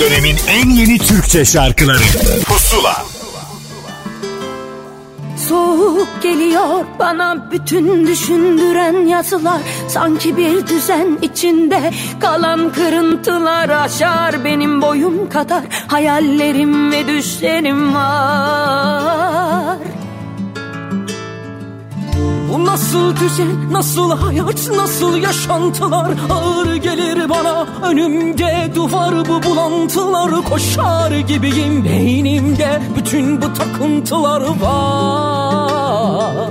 dönemin en yeni Türkçe şarkıları. Pusula.
Soğuk geliyor bana bütün düşündüren yazılar. Sanki bir düzen içinde kalan kırıntılar aşar Benim boyum kadar. Hayallerim ve düşlerim var
Nasıl düzen, nasıl hayat, nasıl yaşantılar? Ağır gelir bana önümde duvar bu bulantılar. Koşar gibiyim beynimde bütün bu takıntılar var.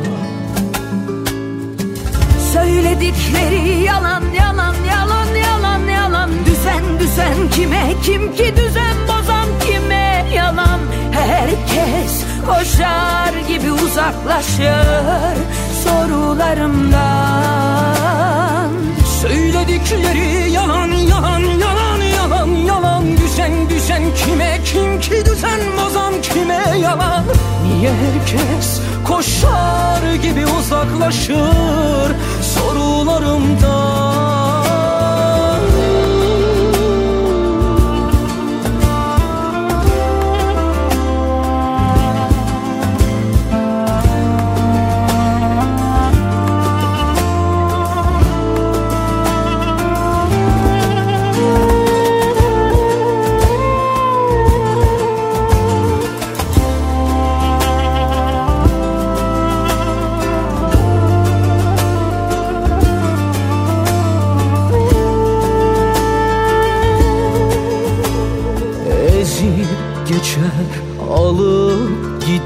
Söyledikleri yalan yalan yalan yalan yalan. Düzen düzen kime kim ki düzen bozan kime yalan? Herkes koşar gibi uzaklaşır sorularımdan.
Söyledikleri yalan yalan yalan yalan yalan. Düzen düzen kime kim ki düzen bozan kime yalan? Niye herkes koşar gibi uzaklaşır sorularımdan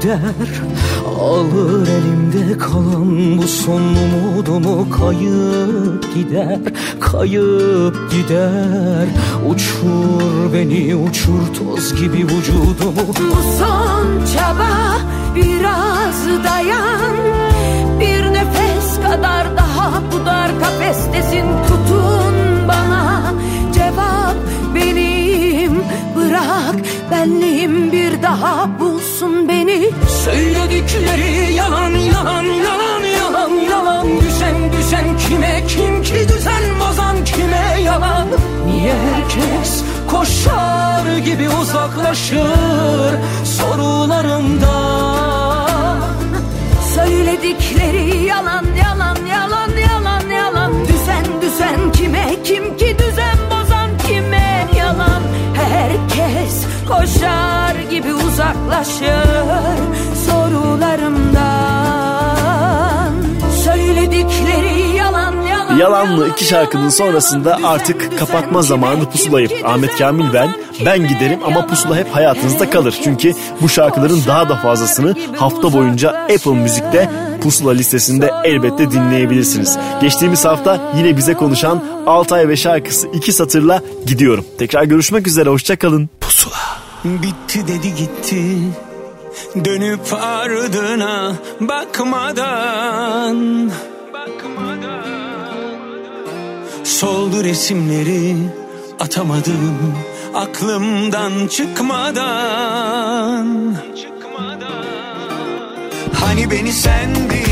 gider Alır elimde kalan bu son umudumu Kayıp gider, kayıp gider. Uçur beni uçur toz gibi vücudumu.
Bu son çaba biraz dayan. Bir nefes kadar daha bu dar kafestesin. Tutun bana Cevap benim bırak benliğim bir daha bulsun beni.
Söyledikleri yalan yalan yalan yalan yalan. Düzen düzen kime kim ki düzen bozan kime yalan? Niye herkes koşar gibi uzaklaşır sorularımdan
Söyledikleri yalan yalan yalan yalan yalan. Düzen düzen kime kim ki koşar gibi uzaklaşır sorularımdan. Söyledikleri yalan
Yalanlı iki şarkının sonrasında artık kapatma zamanı pusulayıp Ahmet Kamil ben, ben giderim ama pusula hep hayatınızda kalır. Çünkü bu şarkıların daha da fazlasını hafta boyunca Apple Müzik'te pusula listesinde elbette dinleyebilirsiniz. Geçtiğimiz hafta yine bize konuşan Altay ve şarkısı iki satırla gidiyorum. Tekrar görüşmek üzere hoşçakalın. Pusula.
Bitti dedi gitti Dönüp ardına bakmadan Soldu resimleri atamadım aklımdan çıkmadan. Hani beni sendin